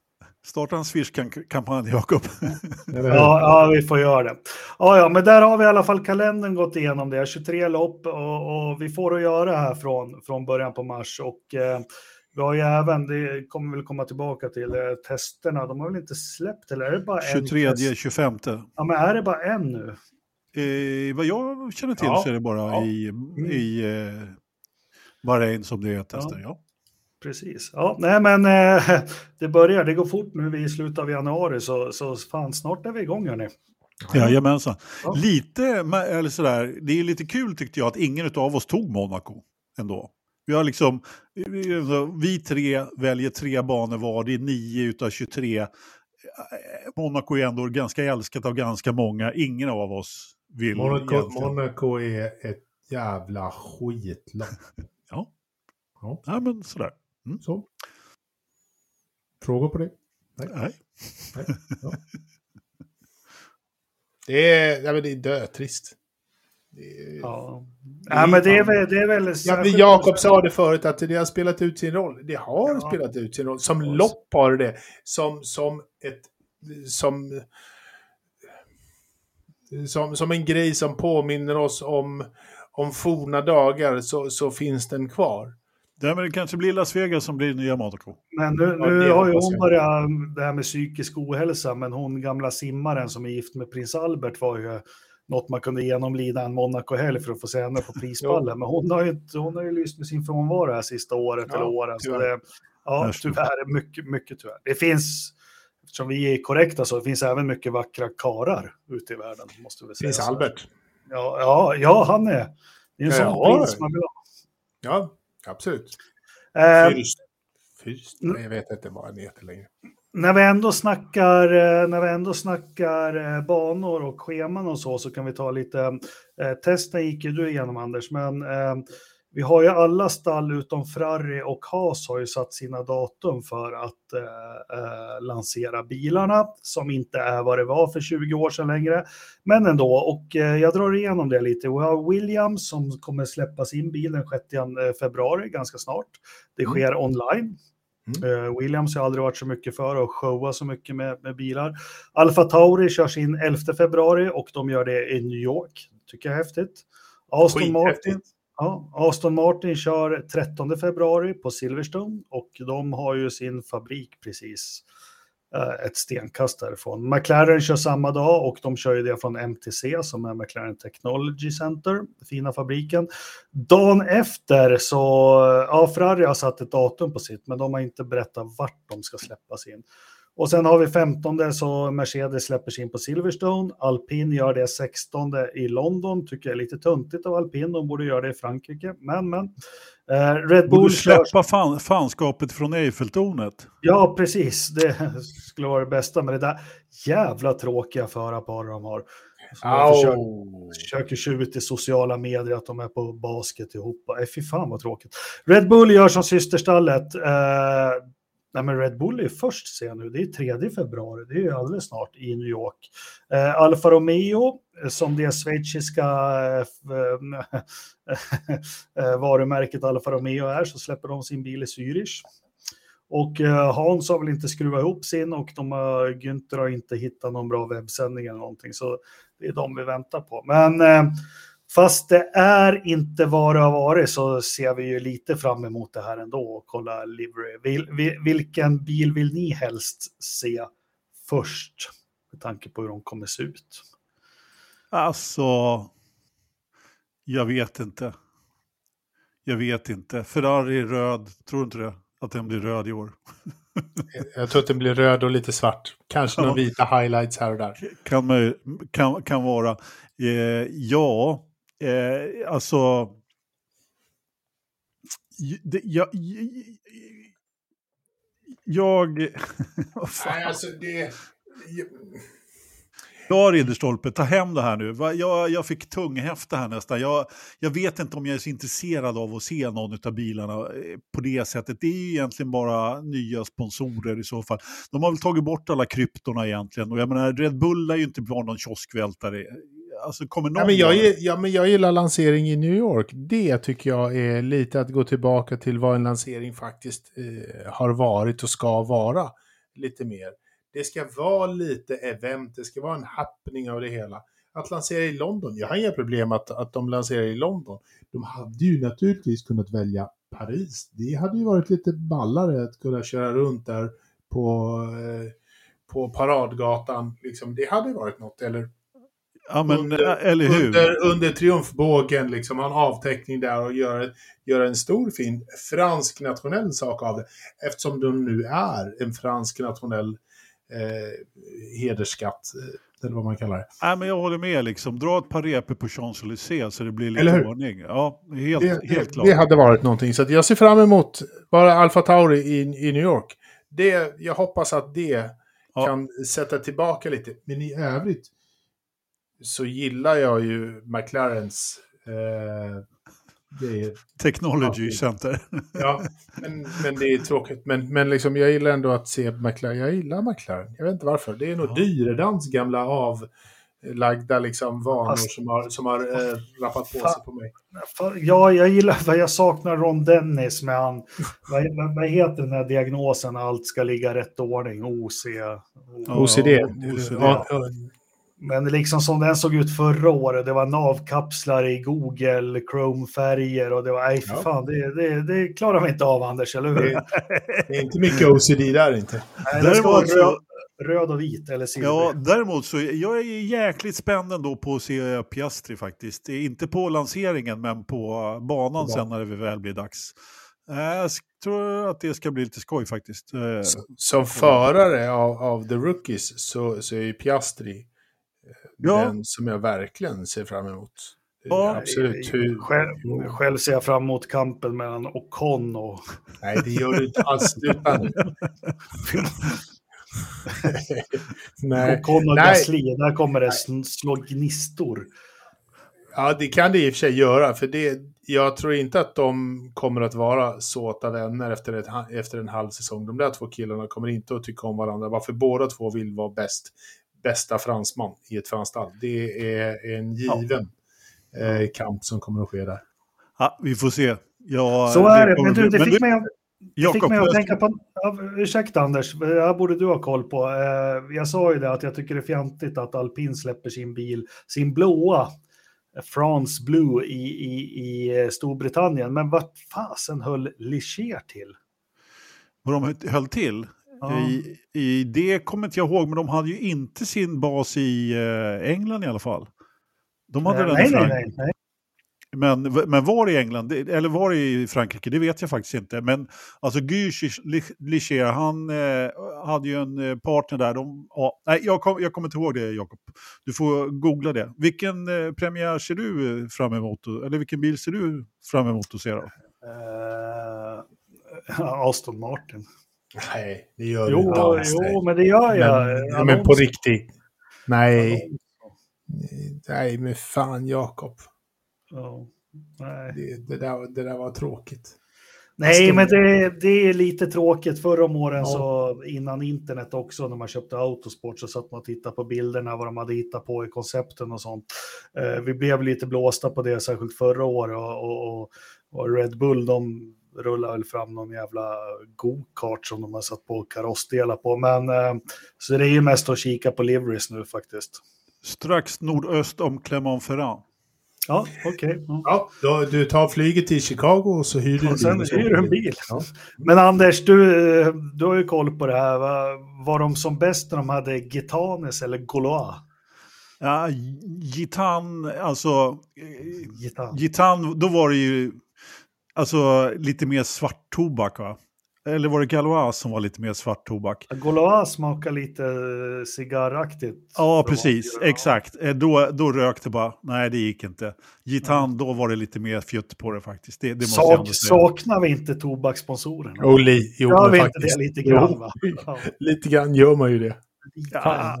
Starta en Swish-kampanj, Jakob.
ja, ja, vi får göra det. Ja, ja, men där har vi i alla fall kalendern gått igenom det. 23 lopp och, och vi får att göra här från, från början på mars. Och eh, vi har ju även, det kommer väl komma tillbaka till, eh, testerna. De har väl inte släppt, eller är det bara
23, en 25.
Ja, men är det bara en nu?
Eh, vad jag känner till ja. så är det bara ja. i, i eh, Bahrain som det är tester. Ja.
Precis. Ja, nej men eh, det börjar, det går fort nu, vi i slutet av januari, så, så fan snart är vi igång hörni.
Jajamensan. Ja. Lite, eller sådär, det är lite kul tyckte jag att ingen av oss tog Monaco ändå. Vi har liksom, vi tre väljer tre banor var, det är nio utav 23. Monaco är ändå ganska älskat av ganska många, ingen av oss vill
Monaco, Monaco är ett jävla skitlopp.
ja. ja. Ja, men sådär.
Mm. Så. Frågor på det?
Nej. Nej. Nej. Ja.
Det är, ja, men det är dötrist.
ja. ja, men det är väl... Det är väl
ja, Jakob sa det förut, att det har spelat ut sin roll. Det har ja. spelat ut sin roll. Som lopp har det Som, som ett... Som, som, som en grej som påminner oss om, om forna dagar så, så finns den kvar.
Ja, men det kanske blir Las Vegas som blir nya Monaco.
Men nu, nu ja, har ju hon börjat det här med psykisk ohälsa, men hon gamla simmaren som är gift med prins Albert var ju något man kunde genomlida en Monaco-helg för att få se henne på prispallen. men hon har, ju, hon har ju lyst med sin frånvaro här sista året ja, eller åren. Så det, ja, tyvärr, mycket, mycket tyvärr. Det finns, eftersom vi är korrekta, så det finns även mycket vackra karar ute i världen. Måste vi säga.
Prins Albert.
Ja, ja, ja, han är. Det är en sån prins man vill ha.
Ja, Absolut. Eh, Fyrst. Fyrst. Jag vet inte vad den heter längre.
När vi ändå snackar, eh, när vi ändå snackar eh, banor och scheman och så, så kan vi ta lite, eh, testen gick ju du igenom Anders, men eh, vi har ju alla stall utom Ferrari och Haas har ju satt sina datum för att eh, eh, lansera bilarna som inte är vad det var för 20 år sedan längre. Men ändå, och eh, jag drar igenom det lite. Vi har Williams som kommer släppa sin bil den 6 eh, februari ganska snart. Det mm. sker mm. online. Mm. Uh, Williams har aldrig varit så mycket för att showa så mycket med, med bilar. Alfa Tauri kör sin 11 februari och de gör det i New York. Tycker jag är häftigt. Aston Martin. Ja, Aston Martin kör 13 februari på Silverstone och de har ju sin fabrik precis eh, ett stenkast därifrån. McLaren kör samma dag och de kör ju det från MTC som är McLaren Technology Center, fina fabriken. Dagen efter så, ja Ferrari har satt ett datum på sitt men de har inte berättat vart de ska släppas in. Och sen har vi 15 så Mercedes släpper sig in på Silverstone. Alpin gör det 16 i London. Tycker jag är lite tuntigt av Alpin. De borde göra det i Frankrike. Men, men.
Eh, Red Bull... Borde släppa fan, fanskapet från Eiffeltornet.
Ja, precis. Det skulle vara det bästa med det där jävla tråkiga förarpar de har. Försöker, försöker tjuvt i sociala medier att de är på basket ihop. Äh, fy fan vad tråkigt. Red Bull gör som systerstallet. Eh, Nej, men Red Bull är först ser jag nu. Det är 3 februari. Det är ju alldeles snart i New York. Eh, Alfa Romeo, som det schweiziska eh, eh, eh, varumärket Alfa Romeo är, så släpper de sin bil i Zürich. Och eh, Hans har väl inte skruvat ihop sin och de har, Günther har inte hittat någon bra webbsändning eller någonting. Så det är de vi väntar på. Men eh, Fast det är inte vad det har varit så ser vi ju lite fram emot det här ändå och kolla livery. Vil, vilken bil vill ni helst se först? Med tanke på hur de kommer se ut.
Alltså, jag vet inte. Jag vet inte. Ferrari röd, tror du inte det? Att den blir röd i år.
Jag tror att den blir röd och lite svart. Kanske några vita highlights här och där.
Kan, kan, kan vara. Eh, ja, eh, alltså... Det, jag... Jag...
Nej, alltså det...
Ja, Ridderstolpe, ta hem det här nu. Jag, jag fick tunghäfta här nästan. Jag, jag vet inte om jag är så intresserad av att se någon av bilarna eh, på det sättet. Det är egentligen bara nya sponsorer i så fall. De har väl tagit bort alla kryptorna egentligen. Och jag menar, Red Bull är ju inte bara någon kioskvältare. Alltså, kommer någon
ja, men jag, ja, men jag gillar lansering i New York. Det tycker jag är lite att gå tillbaka till vad en lansering faktiskt eh, har varit och ska vara. Lite mer. Det ska vara lite event, det ska vara en happening av det hela. Att lansera i London, jag har inga problem att, att de lanserar i London. De hade ju naturligtvis kunnat välja Paris. Det hade ju varit lite ballare att kunna köra runt där på, eh, på paradgatan. Liksom, det hade varit något. Eller,
ja, men, under?
Under, under triumfbågen, liksom, ha en avteckning där och göra, göra en stor fin fransk nationell sak av det. Eftersom de nu är en fransk nationell eh, hedersskatt, eh, eller vad man kallar det.
Nej, men jag håller med, liksom. dra ett par repor på Champs-Élysées så det blir lite ordning. Ja, helt,
det,
helt klart.
Det hade varit någonting, så jag ser fram emot bara Alfa Tauri i, i New York. Det, jag hoppas att det ja. kan sätta tillbaka lite, men i övrigt så gillar jag ju McLarens eh,
är, Technology ja, Center.
ja, men, men det är tråkigt. Men, men liksom, jag gillar ändå att se McLaren. Jag gillar McLaren. Jag vet inte varför. Det är nog ja. Dyredans gamla avlagda liksom, vanor Fast, som har, som har äh, rappat på fa, sig på mig.
Fa, ja, jag gillar, jag saknar Ron Dennis med han, vad, vad heter den här diagnosen, allt ska ligga rätt ordning, OC.
OCD.
OCD. Ja, men liksom som den såg ut förra året, det var navkapslar i Google, Chrome-färger och det var, nej för ja. fan, det, det, det klarar vi inte av Anders, eller hur?
Det, det är inte mycket OCD där inte.
Nej, det ska vara röd, röd och vit eller silver.
Ja, däremot så jag är jäkligt spänd ändå på att se Piastri faktiskt. Inte på lanseringen, men på banan ja. sen när det väl blir dags. Jag tror att det ska bli lite skoj faktiskt.
Som förare av, av The Rookies så, så är ju Piastri ja. den som jag verkligen ser fram emot.
Ja, absolut. Själv, själv, ser jag fram emot kampen mellan Ocon och...
Nej, det gör du inte alls.
Nej. Ocon och Gasly, där kommer det slå gnistor.
Ja, det kan det i och för sig göra. För det, jag tror inte att de kommer att vara såta vänner efter, ett, efter en halv säsong. De där två killarna kommer inte att tycka om varandra. Varför båda två vill vara bäst bästa fransman i ett franskt. Det är en given ja. eh, kamp som kommer att ske där.
Ja, vi får se. Ja,
Så är det. Men du, det fick du... mig. Det fick mig att tänka på, ursäkta Anders, det här borde du ha koll på. Eh, jag sa ju det att jag tycker det är fjantigt att alpin släpper sin bil, sin blåa France Blue i, i, i Storbritannien. Men vart fasen höll Ligier till?
Vad de höll till? I, I det kommer inte jag ihåg, men de hade ju inte sin bas i eh, England i alla fall. De hade nej, den nej, nej, nej, Men, men var i England, eller var i Frankrike, det vet jag faktiskt inte. Men alltså Guy Licher, han eh, hade ju en eh, partner där. De, ja, nej, jag, kom, jag kommer inte ihåg det, Jakob. Du får googla det. Vilken eh, premiär ser du fram emot? Eller vilken bil ser du fram emot att se då?
Uh, Aston Martin.
Nej, det gör
jo,
du inte alls.
Jo, men det gör jag.
Men, men på riktigt. Nej. Nej, men fan Jakob.
Oh,
det, det, där, det där var tråkigt.
Nej, men det, det är lite tråkigt. Förra om åren, ja. så innan internet också, när man köpte Autosport, så satt man och tittade på bilderna, vad de hade hittat på i koncepten och sånt. Eh, vi blev lite blåsta på det, särskilt förra året. Och, och, och Red Bull, de rullar väl fram någon jävla go-kart som de har satt på karossdelar på. Men eh, så det är ju mest att kika på liveries nu faktiskt.
Strax nordöst om Clermont-Ferrand.
Ja, okej. Okay.
Ja, då, du tar flyget till Chicago och så hyr du en
bil. Sen hyr du en bil. Ja. Men Anders, du, eh, du har ju koll på det här. Var, var de som bäst när de hade Gitanes eller Gaulois?
Ja, Gitan, alltså... Gitan. Gitan, då var det ju alltså lite mer svart tobak. Va? eller var det Galois som var lite mer svart tobak?
Galois smakar lite eh, cigarraktigt.
Ja, precis. Exakt. Eh, Då, då rökte bara. Nej, det gick inte. Gitan, då var det lite mer fjutt på det faktiskt. Det, det
Sak, saknar vi inte tobakssponsorerna?
Och li, jo,
Gör vi inte
faktiskt.
det lite grann?
Jo,
Va? Ja.
lite grann gör man ju det.
Ja,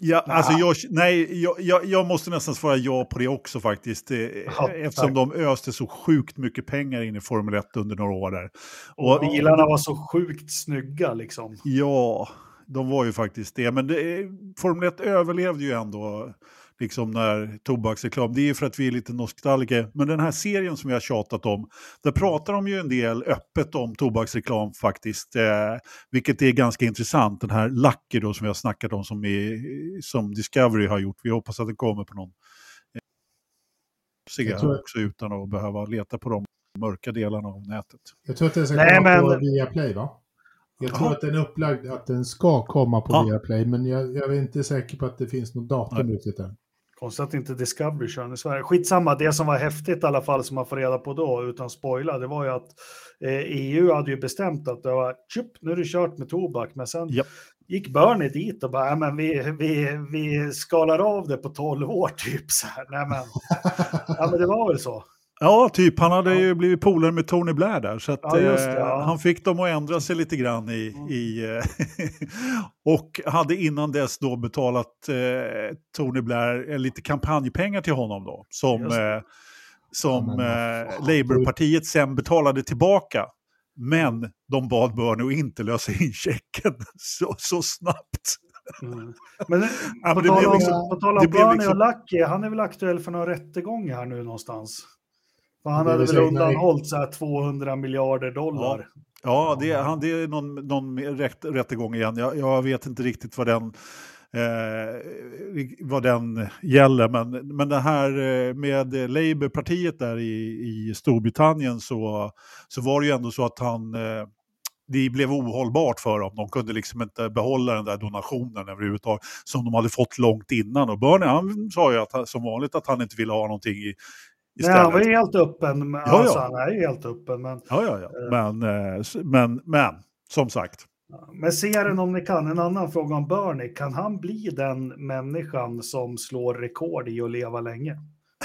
ja, alltså jag, nej, jag, jag, jag måste nästan svara ja på det också faktiskt. eh,
Ja,
Eftersom
tack.
de öste så sjukt mycket pengar in i Formel 1 under några år där. Och,
Bilarna var så sjukt snygga liksom.
Ja, de var ju faktiskt det. Men det, Formel 1 överlevde ju ändå liksom när tobaksreklam. Det är ju för att vi är lite nostalgiker. Men den här serien som vi har tjatat om, där pratar de ju en del öppet om tobaksreklam faktiskt. Eh, vilket är ganska intressant. Den här Lucky då som vi har snackat om som, är, som Discovery har gjort. Vi hoppas att den kommer på någon eh, cigarr också utan att behöva leta på de mörka delarna av nätet.
Jag tror att den ska
Nej,
komma
men-
på Viaplay va? Jag tror
Jaha.
att den är upplagd att den ska komma på
Ja.
Viaplay, men jag, jag är inte säker på att det finns något datum riktigt än.
Konstigt att inte Discovery kör den i Sverige. Skitsamma, det som var häftigt i alla fall som man får reda på då, utan spoila, det var ju att eh, EU hade ju bestämt att det var, tjup, nu är det kört med tobak, men sen
Japp.
gick Bernie dit och bara, "Ja, men vi, vi, vi skalar av det på 12 år typ så här. Nej men, ja men det var väl så.
Ja, typ. Han hade
Ja.
ju blivit polare med Tony Blair där. Så att,
Ja, det,
eh,
ja.
han fick dem att ändra sig lite grann i...
Mm.
i eh, och hade innan dess då betalat eh, Tony Blair eh, lite kampanjpengar till honom då. Som, eh, som eh. Labourpartiet sen betalade tillbaka. Men de bad Bernie att inte lösa in checken så, så snabbt.
Mm. Men
Ja,
på
men det
tal om,
liksom-
på tal om Bernie
liksom-
och Lucky, han är väl aktuell för någon rättegång här nu någonstans? För han
Det
hade
väl
undanhållit så här 200 miljoner dollar.
Ja, det, är- han, det är någon, någon rätt, rättegång igen. Jag, jag vet inte riktigt vad den, eh, vad den gäller. Men, men det här eh, med Labourpartiet där i, i Storbritannien så, så var det ju ändå så att han eh, det blev ohållbart för dem. De kunde liksom inte behålla den där donationen överhuvudtaget som de hade fått långt innan. Och Bernie han sa ju att, som vanligt att han inte ville ha någonting i,
Nej, han var ju helt öppen. men-
Ja,
Alltså,
ja.
han är ju helt öppen. Men,
Ja, ja, ja. Men, eh, men, men som sagt.
men serien om ni kan, en annan fråga om Bernie. Kan han bli den människan som slår rekord i att leva länge?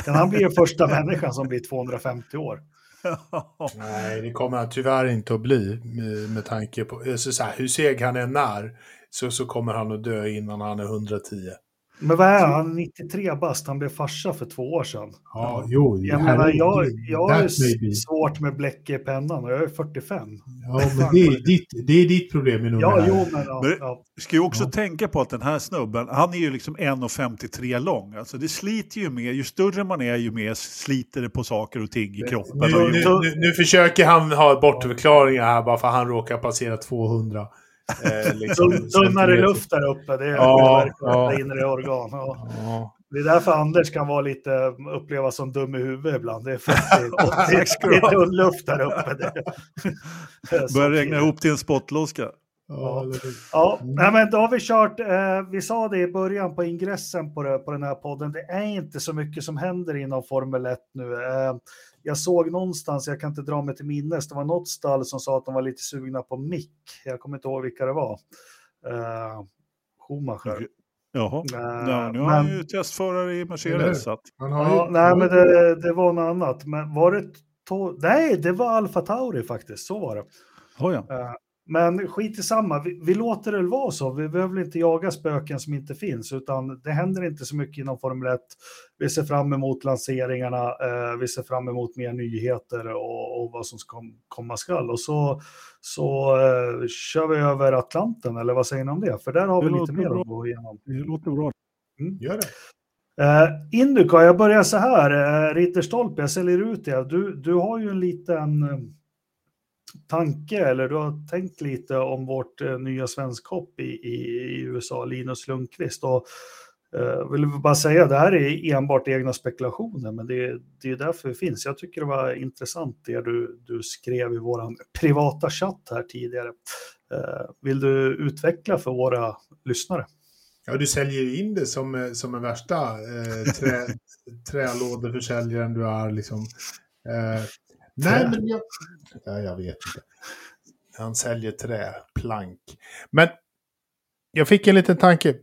Kan han bli den första människan som blir 250 år?
Nej, det kommer han tyvärr inte att bli med, med tanke på alltså, så här, hur seg han än är så, så kommer han att dö innan han är 110.
Men vad är han? 93 bast, han blev farsa för två år sedan.
Ja, jo,
Jag menar, jag, jag har svårt med bläck i pennan och jag är 45.
Ja, men det är ditt, det är ditt problem med
Ja,
här.
jo, men ja,
Men-
ja.
Ska ju också
Ja.
tänka på att den här snubben, han är ju liksom 1,53 lång. Alltså det sliter ju mer, ju större man är ju mer sliter det på saker och ting i kroppen.
Nu,
Och
nu, nu, nu försöker han ha bortförklaringar här bara för att han råkar passera 200. Eh, liksom,
Tun- Tunnare luft där uppe, det är
Ja,
ja, inre organ. Ja.
Ja.
Det är därför Anders kan vara lite, upplevas som dum i huvudet ibland. Det är för att det, är tunn luft där uppe. Det,
Börjar regna ihop till en spottloska.
Ja,
Ja,
Mm.
nej, men då har vi kört, eh, vi sa det i början på ingressen på, det, på den här podden, det är inte så mycket som händer inom Formel 1 nu. Eh, jag såg någonstans, jag kan inte dra mig till minnes, det var något stall som sa att de var lite sugna på mick. Jag kommer inte ihåg vilka det var. Eh, Schumacher.
Jaha, ja, nu har han ju testförare i? Mercedes. Att,
Ja,
ju,
nej, men det, det var något annat. Men var det... To- nej, det var Alfa Tauri faktiskt. Så var det.
oh, ja.
Eh, Men skit i samma. Vi, vi låter det vara så. Vi behöver inte jaga spöken som inte finns, utan det händer inte så mycket inom Formel 1. Vi ser fram emot lanseringarna. eh, vi ser fram emot mer nyheter och, och vad som ska komma skall. Och så, så eh, kör vi över Atlanten, eller vad säger ni om det? För där har
Det
vi lite mer
bra.
att gå igenom.
Det låter bra.
Gör det.
Uh, Induca, jag börjar så här. Uh, Ritterstolpe, jag säljer ut det. Du, du har ju en liten eh, tanke, eller du har tänkt lite om vårt eh, nya svenskhopp i, i, i USA, Linus Lundqvist. Och, uh, vill bara säga, det här är enbart egna spekulationer, men det, det är därför det finns. Jag tycker det var intressant det du, du skrev i vår privata chatt här tidigare. Eh, vill du utveckla för våra lyssnare?
Ja, du säljer in det som, eh, som en värsta eh, trä, trälådeförsäljaren du är. Liksom. Eh, nej, men jag, ja, jag vet inte. Han säljer träplank. Men jag fick en liten tanke.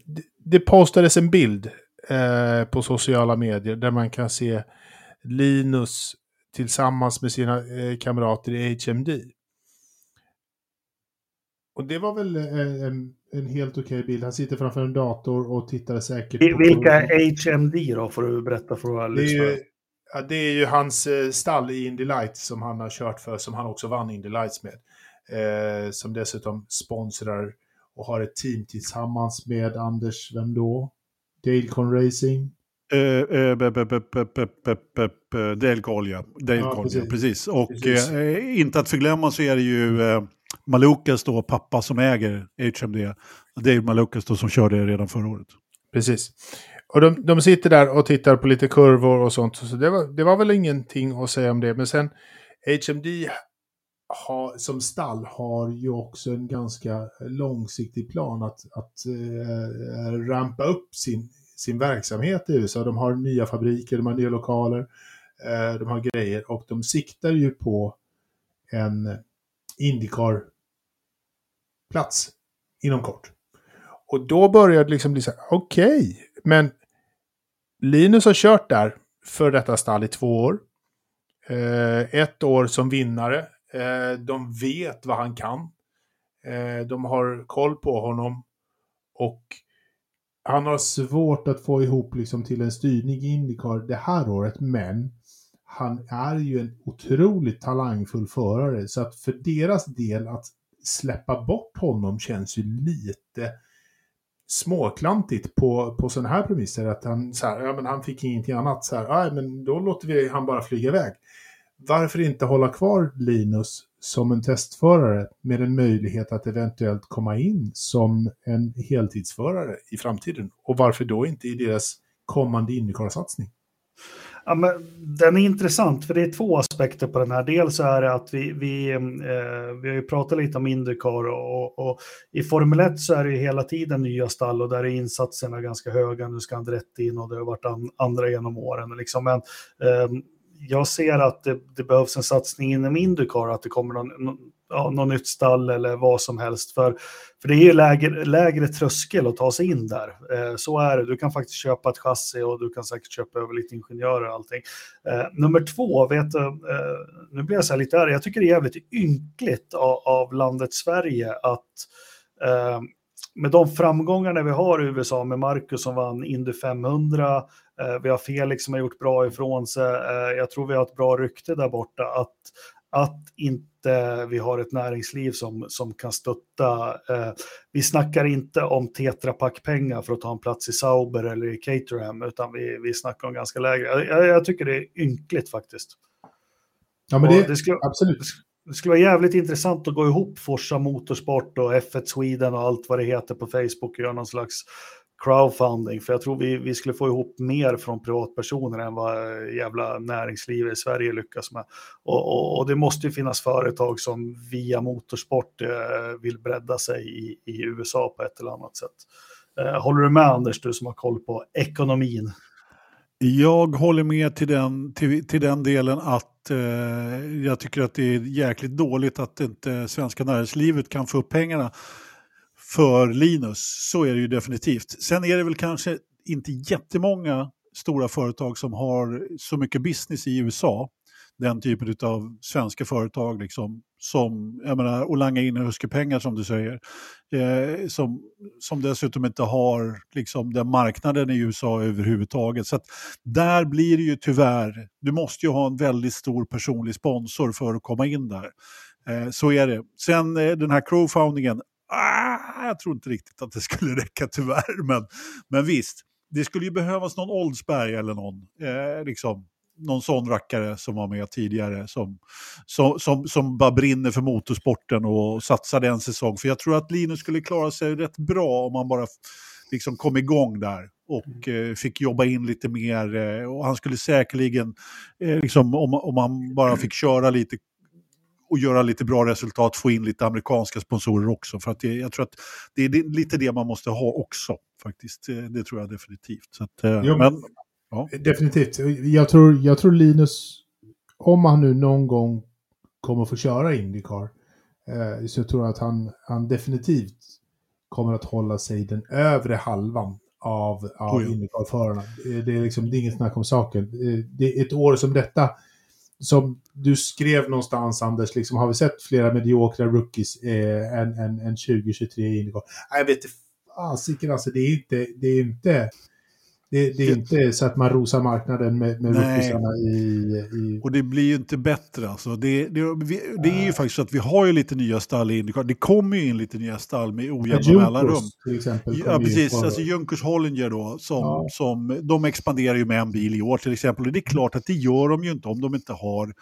Det- postades en bild eh, på sociala medier där man kan se Linus tillsammans med sina eh, kamrater i HMD. Och det var väl eh, en, en helt okej bild. Han sitter framför en dator och tittar säkert på...
Vilka är HMD då, får du berätta för våra lyssnare.
Ja, det är ju hans eh, stall i Indy Lights som han har kört för, som han också vann Indy Lights med. Eh, som dessutom sponsrar och har ett team tillsammans med Anders, vem då? Dalecon Racing?
Eh, eh, Delgol, ja. Delgol,
ja, precis.
Och
precis.
Eh, inte att förglömma så är det ju eh, Malukas då, pappa som äger HMD. Dave Malukas då som körde redan förra året.
Precis. Och de, de sitter där och tittar på lite kurvor och sånt. Så det var, det var väl ingenting att säga om det. Men sen HMD ha, som stall har ju också en ganska långsiktig plan att, att eh, rampa upp sin, sin verksamhet i USA. De har nya fabriker, de har nya lokaler, eh, de har grejer och de siktar ju på en Indycar-plats inom kort. Och då började det liksom bli så här, okej, men Linus har kört där för detta stall i två år. Eh, ett år som vinnare. Eh, de vet vad han kan. Eh, de har koll på honom. Och han har svårt att få ihop liksom till en styrning i Indycar det här året, men han är ju en otroligt talangfull förare. Så att för deras del att släppa bort honom känns ju lite småklantigt på, på sådana här premisser. Att han, så här, ja, men han fick ingenting annat. Så här, aj, men då låter vi han bara flyga iväg. Varför inte hålla kvar Linus som en testförare med en möjlighet att eventuellt komma in som en heltidsförare i framtiden? Och varför då inte i deras kommande Indycar-satsning?
Ja, men den är intressant, för det är två aspekter på den här. Dels är det att vi, vi, eh, vi har ju pratat lite om Indycar och, och i Formel 1 så är det ju hela tiden nya stall och där är insatserna ganska höga. Nu ska Andretti in och det har varit an, andra genom åren. Liksom. Men eh, jag ser att det, det behövs en satsning inom Indycar, att det kommer någon, någon, ja, något nytt stall eller vad som helst. För, för det är ju lägre, lägre tröskel att ta sig in där. Eh, så är det. Du kan faktiskt köpa ett chassi och du kan säkert köpa över lite ingenjörer och allting. Eh, nummer två, vet du, eh, nu blir jag så här lite arg, jag tycker det är jävligt ynkligt av, av landet Sverige att eh, med de framgångarna vi har i USA med Marcus som vann Indy 500, eh, vi har Felix som har gjort bra ifrån sig, eh, jag tror vi har ett bra rykte där borta, att, att inte vi har ett näringsliv som, som kan stötta. Eh, vi snackar inte om Tetra Pak-pengar för att ta en plats i Sauber eller i Caterham, utan vi, vi snackar om ganska lägre. Jag, jag tycker det är ynkligt faktiskt.
Ja, men det,
det skulle,
absolut.
det skulle vara jävligt intressant att gå ihop Forsa Motorsport och F1 Sweden och allt vad det heter på Facebook och göra någon slags crowdfunding. För jag tror vi, vi skulle få ihop mer från privatpersoner än vad jävla näringslivet i Sverige lyckas med. Och, och, och det måste ju finnas företag som via motorsport eh, vill bredda sig i, i USA på ett eller annat sätt. Eh, håller du med Anders, du som har koll på ekonomin?
Jag håller med till den, till, till den delen att eh, jag tycker att det är jäkligt dåligt att inte svenska näringslivet kan få upp pengarna för Linus. Så är det ju definitivt. Sen är det väl kanske inte jättemånga stora företag som har så mycket business i USA. Den typen av svenska företag liksom, som, jag menar, och langa in huskepengar som du säger. Eh, som, som dessutom inte har liksom, den marknaden i USA överhuvudtaget. Så att där blir det ju tyvärr, du måste ju ha en väldigt stor personlig sponsor för att komma in där. Eh, så är det. Sen eh, den här crowdfundingen, ah, jag tror inte riktigt att det skulle räcka tyvärr. Men, men visst, det skulle ju behövas någon Oldsberg eller någon, eh, liksom, någon sån rackare som var med tidigare som, som, som, som bara brinner för motorsporten och satsade en säsong. För jag tror att Linus skulle klara sig rätt bra om han bara liksom kom igång där och eh, fick jobba in lite mer. Eh, och han skulle säkerligen, eh, liksom, om, om han bara fick köra lite och göra lite bra resultat, få in lite amerikanska sponsorer också. För att det, jag tror att det är lite det man måste ha också faktiskt. Eh, Det tror jag definitivt. Så att, eh,
Jo,
men,
Definitivt. Jag tror, jag tror Linus, om han nu någon gång kommer få köra Indycar,
eh, så jag tror att han, han definitivt kommer att hålla sig i den övre halvan av, av
Oh ja.
Indycar-förarna. Det, är liksom, det är inget snack om saken. Det är ett år som detta, som du skrev någonstans Anders, liksom, har vi sett flera mediokra rookies eh, än, än, än 2023 i Nej, Jag vet inte, fasiken alltså, det är inte, det är inte, det, det är inte så att man rosar marknaden med, med rookiesarna i, i
Och det blir ju inte bättre. Alltså. Det, det, vi, det är ju faktiskt så att vi har ju lite nya stall i Indycar. Det kommer ju in lite nya stall med ojämna mellanrum.
Till exempel.
Ja, precis.
på-
Alltså Junkers Hollinger då, som,
Ja.
som, de expanderar ju med en bil i år till exempel. Och det är klart att det gör de ju inte om de inte har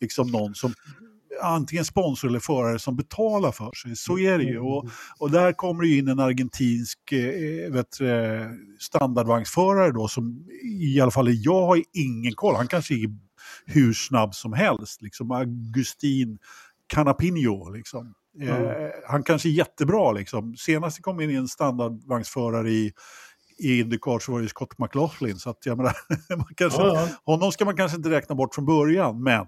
liksom någon som antingen sponsor eller förare som betalar för sig. Så är det ju. Och, och där kommer det ju in en argentinsk eh, vet, du, eh, standardvagnsförare då som i alla fall jag har ingen koll. Han kanske är hur snabb som helst. Liksom Agustin Canapino liksom. Eh, han kanske är jättebra liksom. Senast det kom in en standardvagnsförare i i Indycar så var det Scott McLaughlin. Så att jag menar, man kanske,
Ja, ja.
honom ska man kanske inte räkna bort från början, men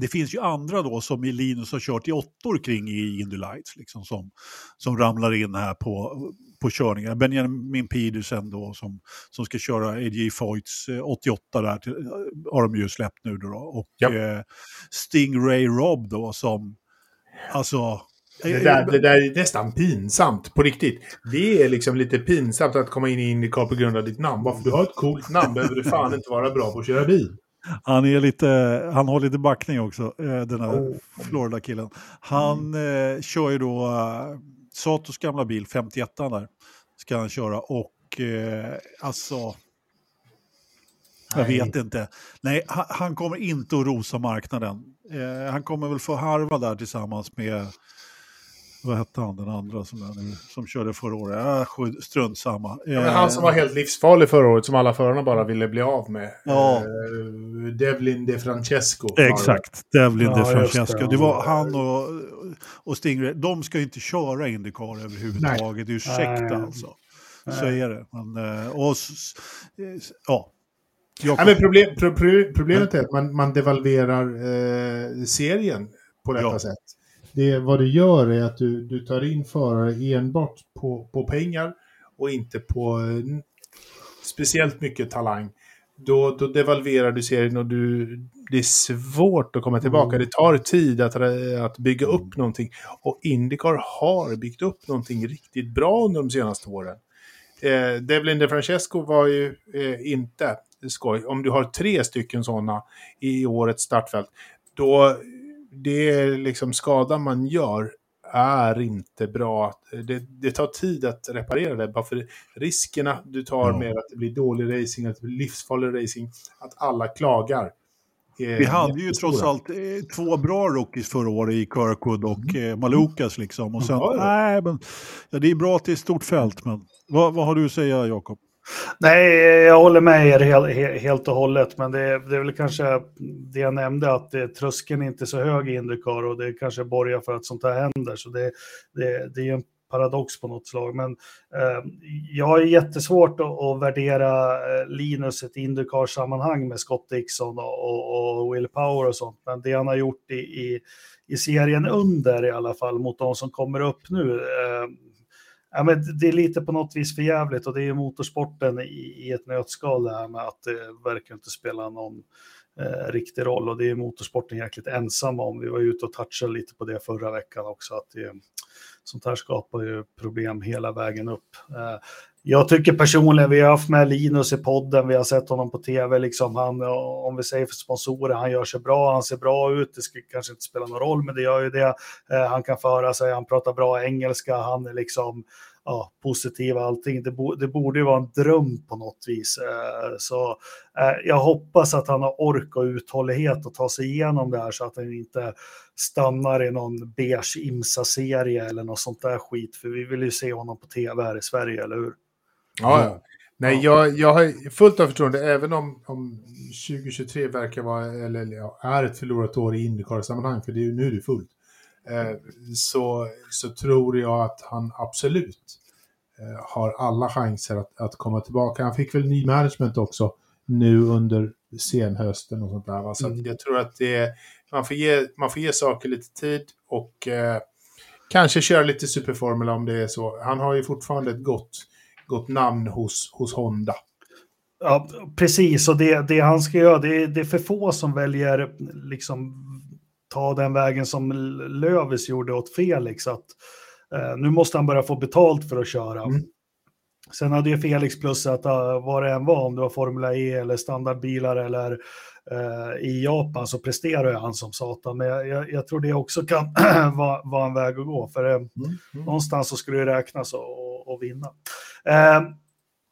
det finns ju andra då som i Linus har kört i åttor kring i Indy Lights, liksom, som, som ramlar in här på, på körningar. Benjamin Pedersen då som, som ska köra AJ Foyts eh, 88 där, till, har de ju släppt nu då. Och
Ja.
eh, Stingray Rob då som, alltså...
Det där, det där är nästan pinsamt, på riktigt. Det är liksom lite pinsamt att komma in i Indycar på grund av ditt namn. Bara för att du har ett coolt namn behöver du fan inte vara bra på att köra bil.
Han, är lite, han har lite backning också, eh, den här
Oh.
Florida-killen. Han eh, kör ju då eh, Satos gamla bil, 51 där, ska han köra. Och eh, alltså, jag
Nej.
vet inte. Nej, han, han kommer inte att rosa marknaden. Eh, han kommer väl få harva där tillsammans med, vad hette han, den andra som, är nu, som körde förra året? Äh, strunt samma. Eh,
Men han som var helt livsfarlig förra året, som alla förarna bara ville bli av med.
Ja.
Eh, Devlin De Francesco.
Exakt, Devlin
Ja,
De Francesco.
det.
Det var han och, och Stingray. De ska ju inte köra Indycar överhuvudtaget. Ursäkta
Nej.
alltså. Så är det. Men, eh, och, ja. Jag,
Nej, men problem, pro, pro, problemet är att man, man devalverar eh, serien på detta
Ja.
sätt.
Det, vad du gör är att du, du tar in förare enbart
På, på pengar och inte på eh, speciellt mycket talang. Då, då devalverar du serien och du, det är svårt att komma tillbaka.
Mm.
Det tar tid att, att bygga upp någonting. Och Indycar har byggt upp någonting riktigt bra under de senaste åren. Eh, Devlin De Francesco var ju eh, inte skoj. Om du har tre stycken sådana i årets startfält, då det är liksom skadan man gör är inte bra. Det, det tar tid att reparera det. Bara för riskerna du tar
Ja.
med att det blir dålig racing, att det blir livsfarlig racing, att alla klagar. är
vi hade ju trots allt eh, två bra rookies förra året i Kirkwood och eh, Malukas. Liksom. Och sen,
Ja, ja.
nej, men, ja, det är bra att det är stort fält, men vad, vad har du att säga Jakob?
Nej, jag håller med er helt, och hållet, men det, är- det är väl kanske det jag nämnde, att det, tröskeln är inte så hög i Indycar och det kanske borgar för att sånt här händer. Så det, det, det är en paradox på något slag. Men eh, jag har jättesvårt att, att värdera eh, Linus i ett Indycar-sammanhang med Scott Dixon och, och, och Will Power och sånt. Men det han har gjort i, i, i serien under i alla fall mot de som kommer upp nu. Eh, Ja, men det är lite på något vis för jävligt och det är ju motorsporten i, i ett nötskal det här med att det verkar inte spela någon eh, riktig roll och det är motorsporten jäkligt ensam om. Vi var ute och touchade lite på det förra veckan också att det, sånt här skapar ju problem hela vägen upp. Eh, jag tycker personligen, vi har haft med Linus i podden, vi har sett honom på tv, liksom han, om vi säger för sponsorer, han gör sig bra, han ser bra ut, det ska kanske inte spelar någon roll, men det gör ju det. Eh, han kan föra sig, han pratar bra engelska, han är liksom ja, positiv och allting. Det, bo, det borde ju vara en dröm på något vis. Eh, så eh, jag hoppas att han har ork och uthållighet att ta sig igenom det här så att han inte stannar i någon beige IMSA-serie eller något sånt där skit. För vi vill ju se honom på tv här i Sverige, eller hur?
Ja, ja. Nej, jag, jag har fullt av förtroende, även om, om 2023 verkar vara, eller ja, är ett förlorat år i Indycar-sammanhang, för det är, ju- nu är det fullt, eh, så, så tror jag att han absolut eh, har alla chanser att, att komma tillbaka. Han fick väl ny management också nu under
senhösten och sånt där. Va? Så
Mm.
Jag tror att det, man, får ge, man får ge saker lite tid och eh, kanske köra lite superformula om det är så. Han har ju fortfarande ett gott, gott namn hos, hos Honda.
Ja, precis. Och det, det han ska göra, det det är för få som väljer liksom ta den vägen som Lövis gjorde åt Felix. Att, eh, nu måste han börja få betalt för att köra.
Mm.
Sen hade ju Felix plus att uh, vad det än var, om det var Formula E eller standardbilar eller eh, i Japan så presterar han som satan. Men jag, jag, jag tror det också kan vara, vara en väg att gå. För eh,
Mm. Mm.
någonstans så skulle det räknas och, och, och vinna. Eh,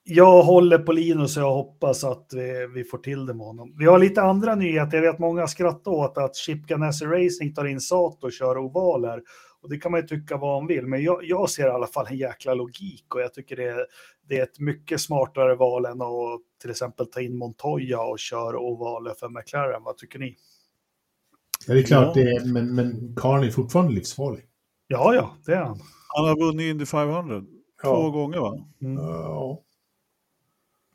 jag håller på Linus och jag hoppas att vi, vi får till det med honom. Vi har lite andra nyheter. Jag vet många skrattar åt att Chip Ganassi Racing tar in Sato och kör ovaler. Och det kan man ju tycka vad man vill, men jag, jag ser i alla fall en jäkla logik och jag tycker det är, det är ett mycket smartare val än att till exempel ta in Montoya och köra ovaler för McLaren. Vad tycker ni?
Ja, det är klart,
Ja.
det är, men, men karln är fortfarande livsfarlig.
Ja, ja, det är han.
Han har vunnit Indy 500 två
Ja.
gånger va?
Mm.
Ja.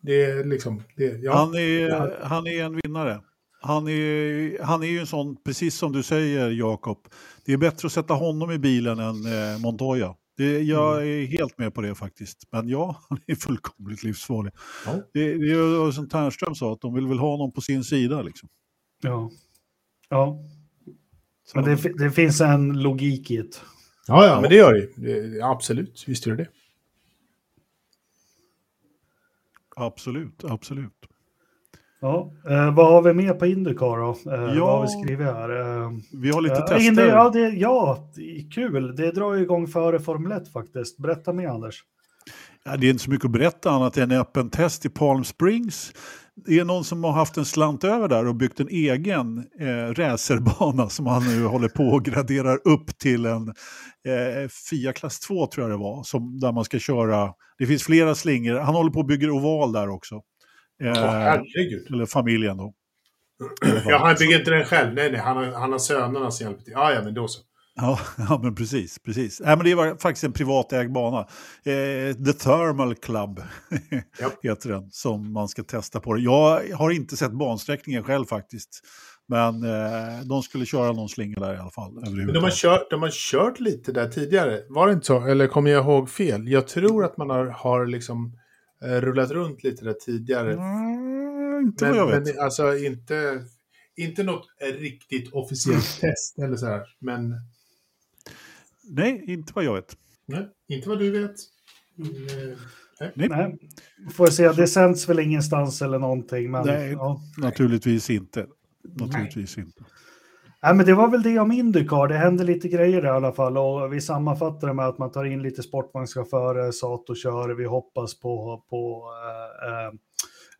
Det är liksom... Det, ja.
Han, är,
Ja.
han är en vinnare. Han är, han är ju en sån, precis som du säger Jakob, det är bättre att sätta honom i bilen än eh, Montoya. Det, jag
Mm.
är helt med på det faktiskt. Men ja, han är fullkomligt livsfarlig.
Ja.
Det, det är ju som Ternström sa, att de vill väl ha någon på sin sida. Liksom.
Ja. ja.
Så,
Men det, det finns en logik i det.
Ja, ja, men
det gör det. det. Absolut, visst gör det det.
Absolut, absolut.
Ja. Eh, vad har vi mer på Indycar då? Eh,
Ja.
Vad har vi skrivit här? Eh,
Vi har lite
ja,
tester.
Indy, ja, det, ja, kul. Det drar igång före Formel 1 faktiskt. Berätta mer Anders.
Ja, det är inte så mycket att berätta annat än öppen test i Palm Springs. Det är någon som har haft en slant över där och byggt en egen eh, racerbana som han nu håller på och graderar upp till en eh, FIA klass 2 tror jag det var, som, där man ska köra. Det finns flera slingor. Han håller på och bygger oval där också. Eh,
herregud.
eller familjen då.
Ja, han bygger inte den själv. Nej, nej. Han har, han har sönerna som hjälper till. Ja, ja, men då så.
Ja, ja men precis. precis. Nej, men det var faktiskt en privatägd bana. Eh, The Thermal Club heter den, som man ska testa på. Jag har inte sett bansträckningen själv faktiskt. Men eh, de skulle köra någon slinga där i alla fall.
Men de har, kört, de har kört lite där tidigare. Var det inte så? Eller kommer jag ihåg fel? Jag tror att man har, har liksom eh, rullat runt lite där tidigare.
Mm, inte
Men,
vad jag vet.
men alltså inte, inte något riktigt officiellt test eller så här. Men
Nej, inte vad jag vet.
nej, inte vad du vet. Mm, eh,
Nej, får jag se. Det sänds väl ingenstans eller någonting. Men,
Nej.
Ja.
Naturligtvis inte. Naturligtvis inte.
Nej, men det var väl det om Indycar. Det hände lite grejer i alla fall. Och vi sammanfattar det med att man tar in lite sportvagnschaufförer, Sato kör. Vi hoppas på, på eh, eh,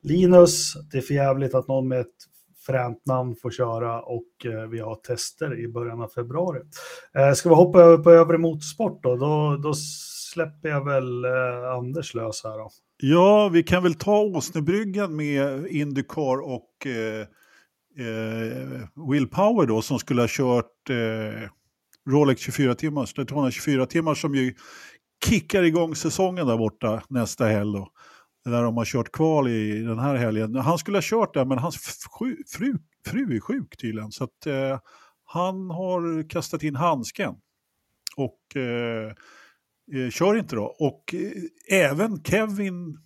Linus. Det är för jävligt att någon med ett fränt namn får köra och eh, vi har tester i början av februari. Eh, ska vi hoppa över på övrig motorsport då? Då, då släpper jag väl eh, Anders lös här då.
Ja, vi kan väl ta Åsnebryggan med Indycar och eh, eh, Will Power då som skulle ha kört eh, Rolex 24 timmars, Daytona 24 timmar som ju kickar igång säsongen där borta nästa helg då. Där de har kört kval i den här helgen. Han skulle ha kört där men hans fru, fru, fru är sjuk tydligen så att eh, han har kastat in handsken. Och eh, eh, kör inte då. Och eh, även Kevin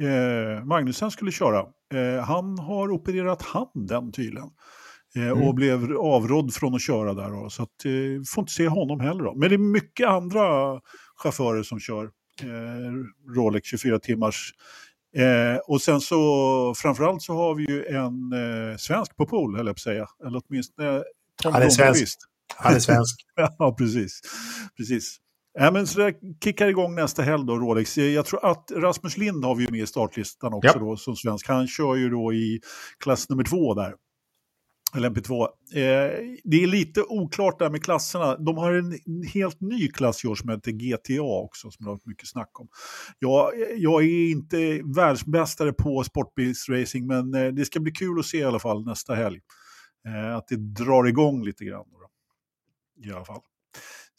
eh, Magnusen skulle köra. Eh, han har opererat handen tydligen. Eh, Och
Mm.
blev avrådd från att köra där. Då, så att, eh, får inte se honom heller. Då. Men det är mycket andra chaufförer som kör Rolex 24 timmars. Eh, och sen så framförallt så har vi ju en eh, svensk på pool, höll jag på att säga. Eller åtminstone Tom
Han är svensk. Han är svensk.
Ja, precis. precis. Ja, men så det kickar igång nästa helg då, Rolex. Jag tror att Rasmus Lind har vi ju med i startlistan också
Ja.
då, som svensk. Han kör ju då i klass nummer två där. Eller MP2. Eh, det är lite oklart där med klasserna. De har en helt ny klass i år som heter GTA också, som det har varit mycket snack om. Jag, jag är inte världsbästare på sportbilsracing, men eh, det ska bli kul att se i alla fall nästa helg. Eh, att det drar igång lite grann. Då. I alla fall.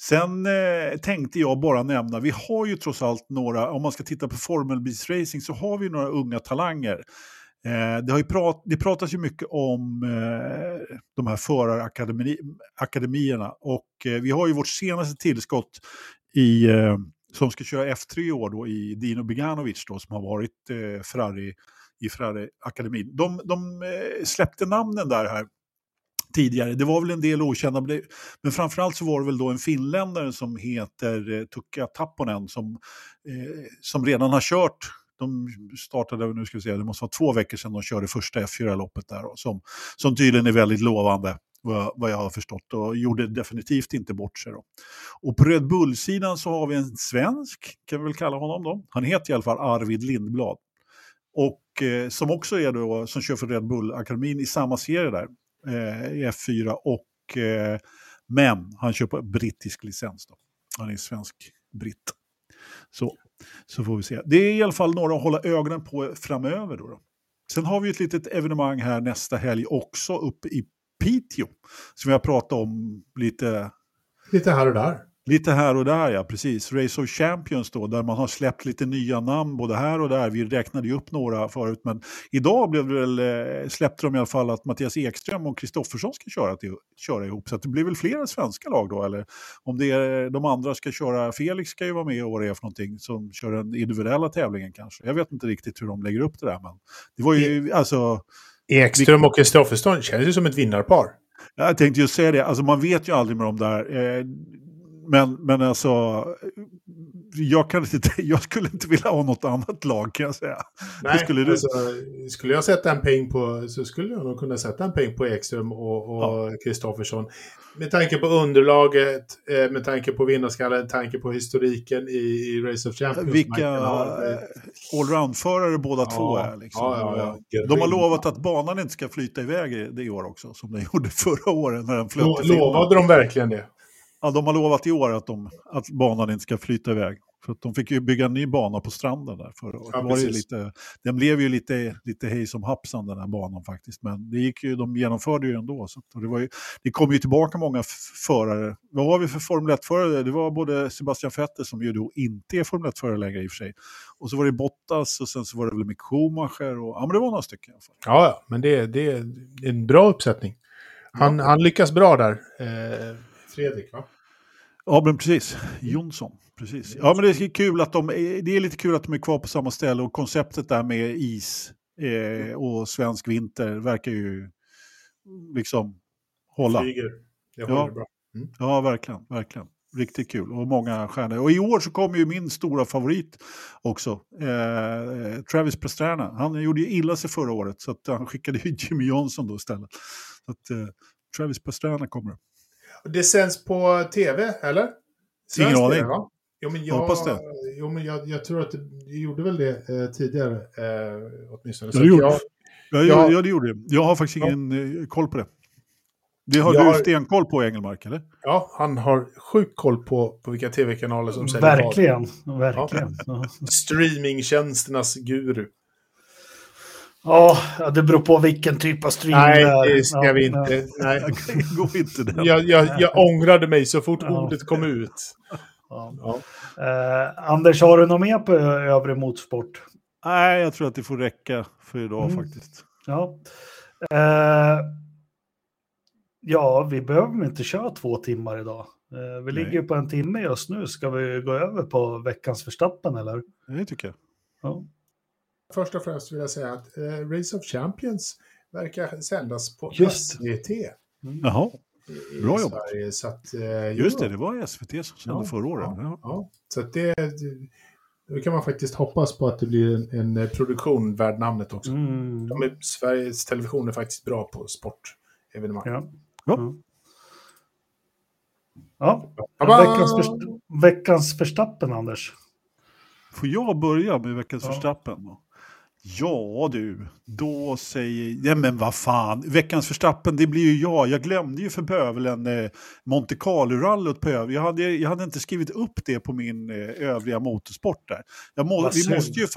Sen eh, tänkte jag bara nämna, vi har ju trots allt några, om man ska titta på formelbilsracing så har vi några unga talanger. Eh, det, har ju prat, det pratas ju mycket om eh, de här förarakademierna och eh, vi har ju vårt senaste tillskott i, eh, som ska köra F3 i år då, i Dino Beganovic då, som har varit eh, Ferrari i Ferrari-akademin. De, de eh, släppte namnen där här tidigare. Det var väl en del okända, men framförallt så var det väl då en finländare som heter eh, Tukka Tapponen som, eh, som redan har kört de startade, nu ska vi se, det måste vara två veckor sedan de körde första F4-loppet där, då, som, som tydligen är väldigt lovande vad, jag har förstått och gjorde definitivt inte bort sig. Då. Och på Red Bull-sidan så har vi en svensk, kan vi väl kalla honom då. Han heter i alla fall Arvid Lindblad. Och eh, som också är då, som kör för Red Bull-akademin i samma serie där, eh, i F4. Och, eh, men han kör på brittisk licens då. Han är svensk britt. Så, så får vi se. Det är i alla fall några att hålla ögonen på framöver. Då, då. Sen har vi ett litet evenemang här nästa helg också uppe i Piteå. Som vi har pratat om lite...
Lite här och där.
Lite här och där, ja precis. Race of Champions då, där man har släppt lite nya namn både här och där. Vi räknade ju upp några förut, men idag blev det väl, eh, släppte de i alla fall att Mattias Ekström och Kristoffersson ska köra, till, köra ihop. Så det blir väl flera svenska lag då, eller om det är de andra ska köra, Felix ska ju vara med och vad det är för någonting, som kör den individuella tävlingen kanske. Jag vet inte riktigt hur de lägger upp det där, men det var ju, alltså...
Ekström och Kristoffersson känns ju som ett vinnarpar.
Jag tänkte ju säga det, alltså man vet ju aldrig med de där. Eh, men, men alltså, jag, kan inte, jag skulle inte vilja ha något annat lag kan jag säga.
Nej, skulle, du... alltså, skulle jag sätta en peng på, så skulle jag nog kunna sätta en peng på Ekström och Kristoffersson. Ja. Med tanke på underlaget, eh, med tanke på vinnarskallen, med tanke på historiken i, i Race of Champions.
Vilka allroundförare båda ja, två är. Liksom. Ja, De har lovat att banan inte ska flyta iväg det i år också, som den gjorde förra året när den flöt
Lo Lovade de verkligen det?
Ja, de har lovat i år att, de, att banan inte ska flyta iväg. För att de fick ju bygga en ny bana på stranden där förra året. Ja, var det lite, den blev ju lite, lite hej som hapsan den här banan faktiskt. Men det gick ju, de genomförde ju ändå. Så det, var ju, det kom ju tillbaka många förare. Vad har vi för Formel 1-förare? Det var både Sebastian Vettel som ju då inte är Formel 1-förare längre i och för sig. Och så var det Bottas och sen så var det väl Mick Schumacher. Och, ja, men det var några stycken i alla fall.
Ja, ja men det, det är en bra uppsättning. Han, ja. han lyckas bra där. Eh Fredrik, va?
Ja, men precis. Jonsson. Precis. Ja, men det är, kul att de, det är lite kul att de är kvar på samma ställe och konceptet där med is eh, och svensk vinter verkar ju liksom hålla.
Flyger. Det håller
ja.
bra.
Mm. Ja, verkligen. verkligen. Riktigt kul och många stjärnor. Och i år så kommer ju min stora favorit också. Eh, Travis Pastrana. Han gjorde ju illa sig förra året så han skickade ju Jimmy Johnson då istället. Så att, eh, Travis Pastrana kommer.
Det sänds på tv, eller?
Svensk Ingen aning.
Jo, men jag, hoppas det. Jo, men jag, jag tror att det gjorde väl det eh, tidigare, eh, åtminstone.
Ja, det, gjorde, jag, jag, jag, ja, det gjorde det. Jag har faktiskt ingen eh, koll på det. Det har jag, du stenkoll på, Engelmark, eller?
Ja, han har sjukt koll på, på vilka tv-kanaler som
säljer Verkligen, verkligen. Ja.
Streamingtjänsternas guru.
Ja, det beror på vilken typ av stream
Nej, det ska ja, vi inte. Nej.
Gå inte den.
Jag, jag, jag ångrade mig så fort ja. ordet kom ut.
Ja. Eh, Anders, har du något mer på övrig motorsport?
Nej, jag tror att det får räcka för idag mm. faktiskt.
Ja. Eh, ja, vi behöver inte köra två timmar idag. Eh, vi Nej. ligger på en timme just nu. Ska vi gå över på veckans förstappen eller?
Det tycker jag.
Ja.
Först och främst vill jag säga att eh, Race of Champions verkar sändas på Just. SVT.
Mm. Jaha, bra jobbat.
Så att, eh,
Just det, det var SVT som sände ja, förra året.
Ja, ja. Så det, då kan man faktiskt hoppas på att det blir en, en eh, produktion värd namnet också. Mm. De är, Sveriges Television är faktiskt bra på sportevenemang.
Ja. Ja. ja. Veckans, först veckans förstappen, Anders.
Får jag börja med veckans ja. förstappen? Ja du, då säger... Ja men vad fan, veckans förstappen det blir ju jag. Jag glömde ju för bövelen eh, Monte Carlo-rallyt på övriga. Jag hade, jag hade inte skrivit upp det på min eh, övriga motorsport där. Jag må, vi måste ju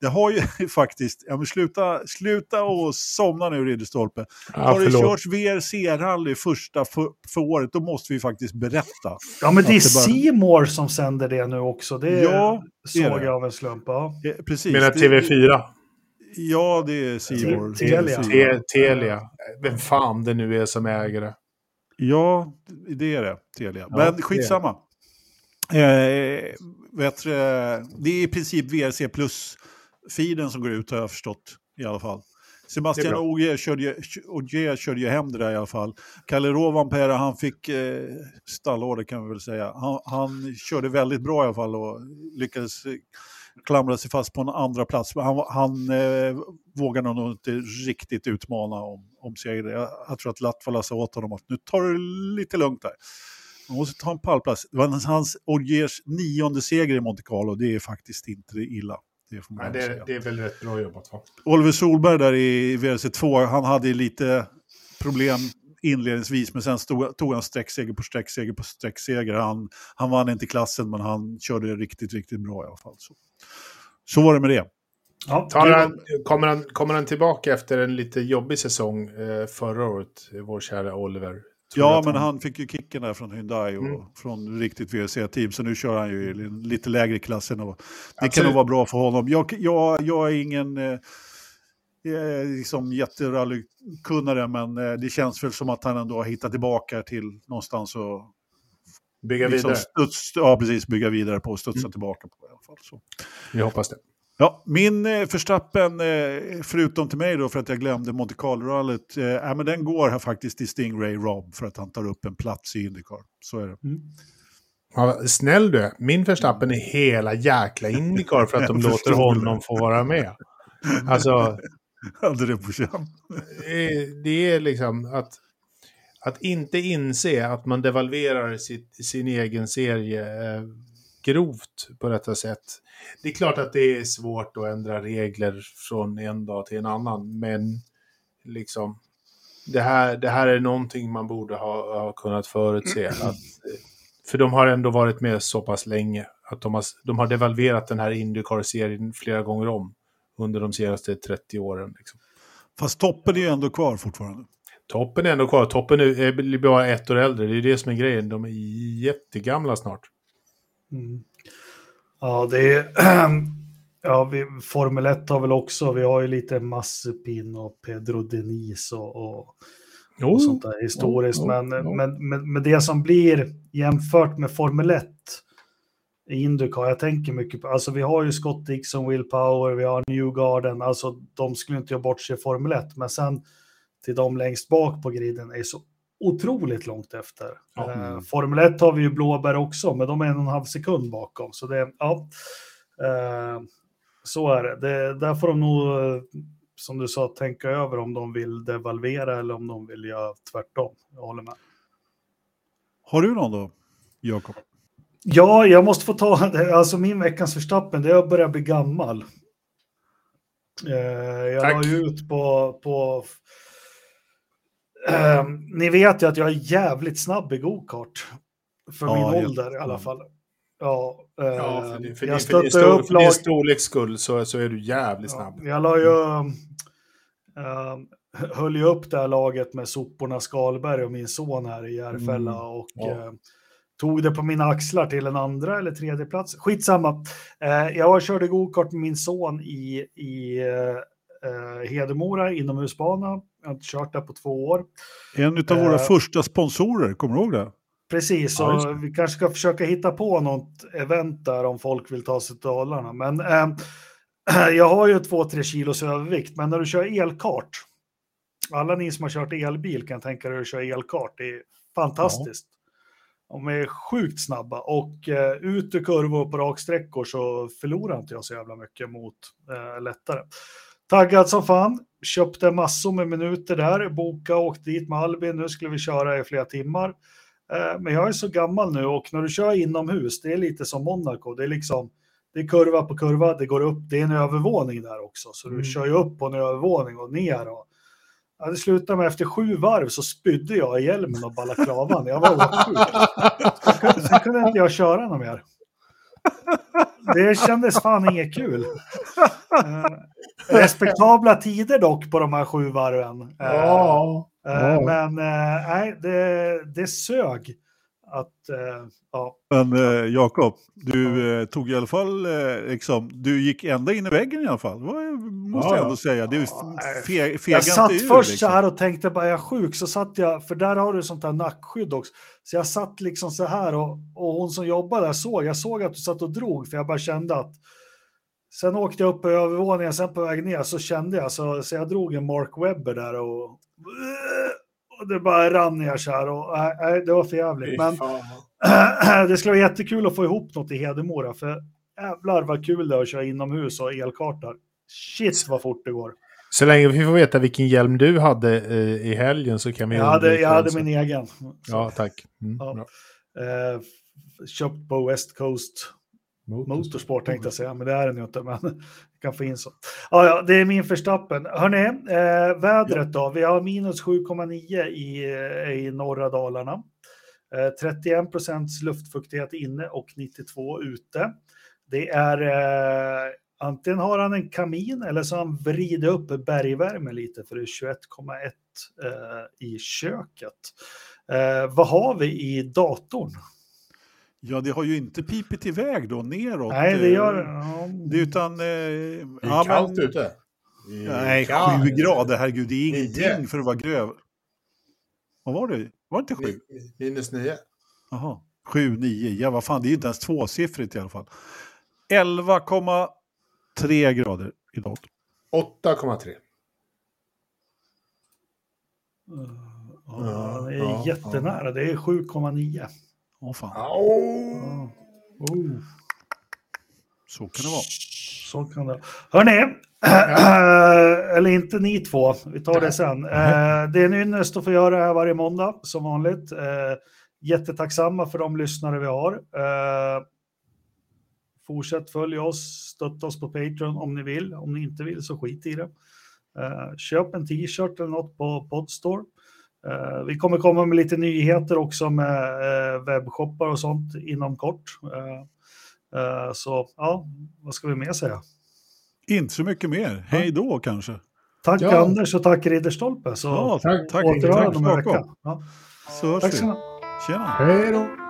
Det har ju faktiskt... Ja men sluta, sluta och somna nu Ridderstolpe. Ja, har det körts VRC-rally första för, för, året då måste vi faktiskt berätta.
Ja men det är Simor bara... som sänder det nu också. Det ja, såg jag av en slump. Ja.
Precis.
Menar TV4?
Ja, det är Seymour.
Te- Telia.
Te- Telia. Vem fan det nu är som äger det.
Ja, det är det. Telia.
Ja,
Men
det-
skitsamma. Eh, vet, det är i princip VRC plus-feeden som går ut har jag förstått i alla fall. Sebastian. Ogier körde, Ogier körde ju hem det där i alla fall. Kalle Rovanperä, han fick eh, stallorder kan vi väl säga. Han, han körde väldigt bra i alla fall och lyckades eh, klamra sig fast på en andra plats. Han, han eh, vågade nog inte riktigt utmana om, om seger. Jag, jag tror att Latvala sa åt honom att nu tar du lite lugnt där. Man måste ta en pallplats. Det var hans Ogiers nionde seger i Monte Carlo. Det är faktiskt inte illa. Det får man
Nej, det,
säga.
det är väl rätt bra jobbat va?
Oliver Solberg där i VRC2, han hade lite problem inledningsvis, men sen stod, tog han sträckseger på sträckseger på sträckseger. Han, han vann inte klassen, men han körde riktigt, riktigt bra i alla fall. Så, så var det med det.
Ja,
han, kommer, han, kommer han tillbaka efter en lite jobbig säsong eh, förra året, vår kära Oliver?
Ja, men han fick ju kicken där från Hyundai och
Mm.
från riktigt VRC-team, så nu kör han ju i lite lägre klass. än att- Det kan
Absolut.
nog vara bra för honom. Jag, jag, jag är ingen eh, eh, liksom jätterallykunnare, men eh, det känns väl som att han ändå har hittat tillbaka till någonstans och
Bygga
liksom
vidare.
studs, ja, precis, bygga vidare på och studsa
Mm.
tillbaka på. I alla fall. Så.
Vi hoppas det.
Ja, min eh, förstappen, eh, förutom till mig då för att jag glömde Monte Carlo-rallyt, eh, ja, men den går här faktiskt till Stingray Rob för att han tar upp en plats i Indycar. Så är det.
Ja, snäll du. Min förstappen är hela jäkla Indycar för att de
Jag
låter honom få vara med. Alltså,
Hade det på känn.
det är liksom att, att inte inse att man devalverar sitt, sin egen serie eh, grovt på detta sätt. Det är klart att det är svårt att ändra regler från en dag till en annan, men liksom det här, det här är någonting man borde ha, ha kunnat förutse. Att, för de har ändå varit med så pass länge. Att de har, de har devalverat den här Indycar-serien flera gånger om under de senaste 30 åren. Liksom.
Fast toppen är ju ändå kvar fortfarande.
Toppen är ändå kvar. Toppen är, bara ett år äldre. Det är det som är grejen. De är jättegamla snart.
Mm. Ja, det är... Ja, vi, Formel 1 har väl också, vi har ju lite Massepin och Pedro Denis och, och, och sånt där historiskt.
jo,
men,
jo.
Men, men, men det som blir jämfört med Formel 1 i Indycar, jag tänker mycket på, alltså vi har ju Scott Dixon, Will Power, vi har Newgarden, alltså de skulle inte göra bort sig i Formel 1, men sen till de längst bak på griden är så otroligt långt efter.
Ja.
Eh, Formel 1 har vi ju Blåbär också, men de är en och en halv sekund bakom. Så det, ja, eh, så är det. det. Där får de nog, eh, som du sa, tänka över om de vill devalvera eller om de vill göra tvärtom. Jag håller med.
Har du någon då, Jakob?
Ja, jag måste få ta, alltså min veckans förstappen, det är att börja bli gammal. Eh, jag
Tack.
la ut på, på eh, ni vet ju att jag är jävligt snabb i go-kart. För
Ja,
min
helt
ålder i alla fall. Ja, eh,
Ja, för, din- för,
jag
för, din
upp
för din storleks skull så, så är du jävligt snabb.
Ja, jag la ju, eh, höll ju upp det här laget med soporna Skalberg och min son här i Järfälla
Mm,
och
ja.
Tog det på mina axlar till en andra eller tredje plats. Skitsamma. Eh, jag körde gokart med min son i, i eh, eh, Hedemora inomhusbana. Jag har inte kört där på två år.
En av våra
Eh.
första sponsorer, kommer du ihåg det?
Precis,
Ja,
och vi kanske ska försöka hitta på något event där om folk vill ta sig till Dalarna. Men eh, jag har ju två, tre kilos övervikt, men när du kör elkart, alla ni som har kört elbil kan tänka er att köra elkart, det är fantastiskt. De är sjukt snabba och eh, ut ur kurvor på raksträckor så förlorar inte jag så jävla mycket mot eh, lättare. Taggad som fan, köpte massor med minuter där, boka och åkte dit med Albin, nu skulle vi köra i flera timmar. Eh, Men jag är så gammal nu och när du kör inomhus, det är lite som Monaco. Det är liksom, det är kurva på kurva, det går upp, det är en övervåning där också. Så du
Mm.
kör ju upp på en övervåning och ner. Och, ja, det slutade med efter sju varv så spydde jag i hjälmen och balaklavan. Jag var åksjuk. Sen kunde- Sen kunde inte jag köra något mer. Det kändes fan inget kul. Eh, respektabla tider dock på de här sju varven. Eh,
Ja.
Eh,
Ja.
Men nej, det, det sög. Att, eh, ja.
Men eh, Jakob, du eh, tog i alla fall, eh, liksom, du gick ända in i väggen i alla fall. Var, måste
Ja,
jag
ja.
ändå säga. Är fe,
Jag satt
ur,
först
liksom.
så här och tänkte, bara är jag sjuk? Så satt jag, för där har du sånt där nackskydd också. Så jag satt liksom så här och, och hon som jobbar där såg, jag såg att du satt och drog, för jag bara kände att Sen åkte jag upp på övervåningen, sen på väg ner så kände jag, så, så jag drog en Mark Webber där och det bara rann ner så här och nej, nej, det var för jävligt. Men det skulle vara jättekul att få ihop något i Hedemora, för jävlar vad kul det är att köra inomhus och elkartar. Shit vad fort det går.
Så länge vi får veta vilken hjälm du hade eh, i helgen så kan vi...
Jag hade, jag hade min egen.
Ja, tack. Mm,
Ja. Eh, köpt på West Coast Motorsport tänkte jag säga, men det är den ju inte. Men kan få in så. Ja, ja, det är min förstappen. Hörrni, eh, vädret då? Vi har minus 7,9 i, eh, i norra Dalarna. Eh, 31 procents luftfuktighet inne och 92 ute. Det är eh, antingen har han en kamin eller så har han vridit upp bergvärme lite för det är 21,1 eh, i köket. Eh, vad har vi i datorn?
Ja, det har ju inte pipit iväg då neråt.
Nej, det
eh,
gör
det. Utan... Eh,
Det är
ja,
kallt
men-
ute.
Nej,
kallt.
sju grader, herregud, det är
Nio.
ingenting för att vara gröv. Vad var det? Var det inte sju?
Mi- Minus nio.
Jaha, sju, nio, ja vad fan, det är ju inte ens tvåsiffrigt i alla fall. 11,3 grader i datorn.
8,3.
Ja, det är
Ja,
jättenära, det är 7,9.
Åh fan,
Au!
Ja. Oh,
så kan det vara.
så kan det Hörni, eller inte ni två, vi tar det sen. Eh, Det är en ynnest att få göra det här varje måndag, som vanligt. Eh, Jättetacksamma för de lyssnare vi har. Eh, Fortsätt följa oss, stötta oss på Patreon om ni vill. Om ni inte vill så skit i det. Köp en t-shirt eller något på Podstore. Eh, Vi kommer komma med lite nyheter också med eh, webbshoppar och sånt inom kort. Eh, Så ja, vad ska vi mer säga?
Inte så mycket mer. Hej då kanske.
Tack
Ja.
Anders och tack Ridderstolpe. Så
Ja, tack, tack, tack
en vecka.
Jakob.
Ja.
Så hörs
Tack så
vi.
mycket.
Tjena.
Hej då!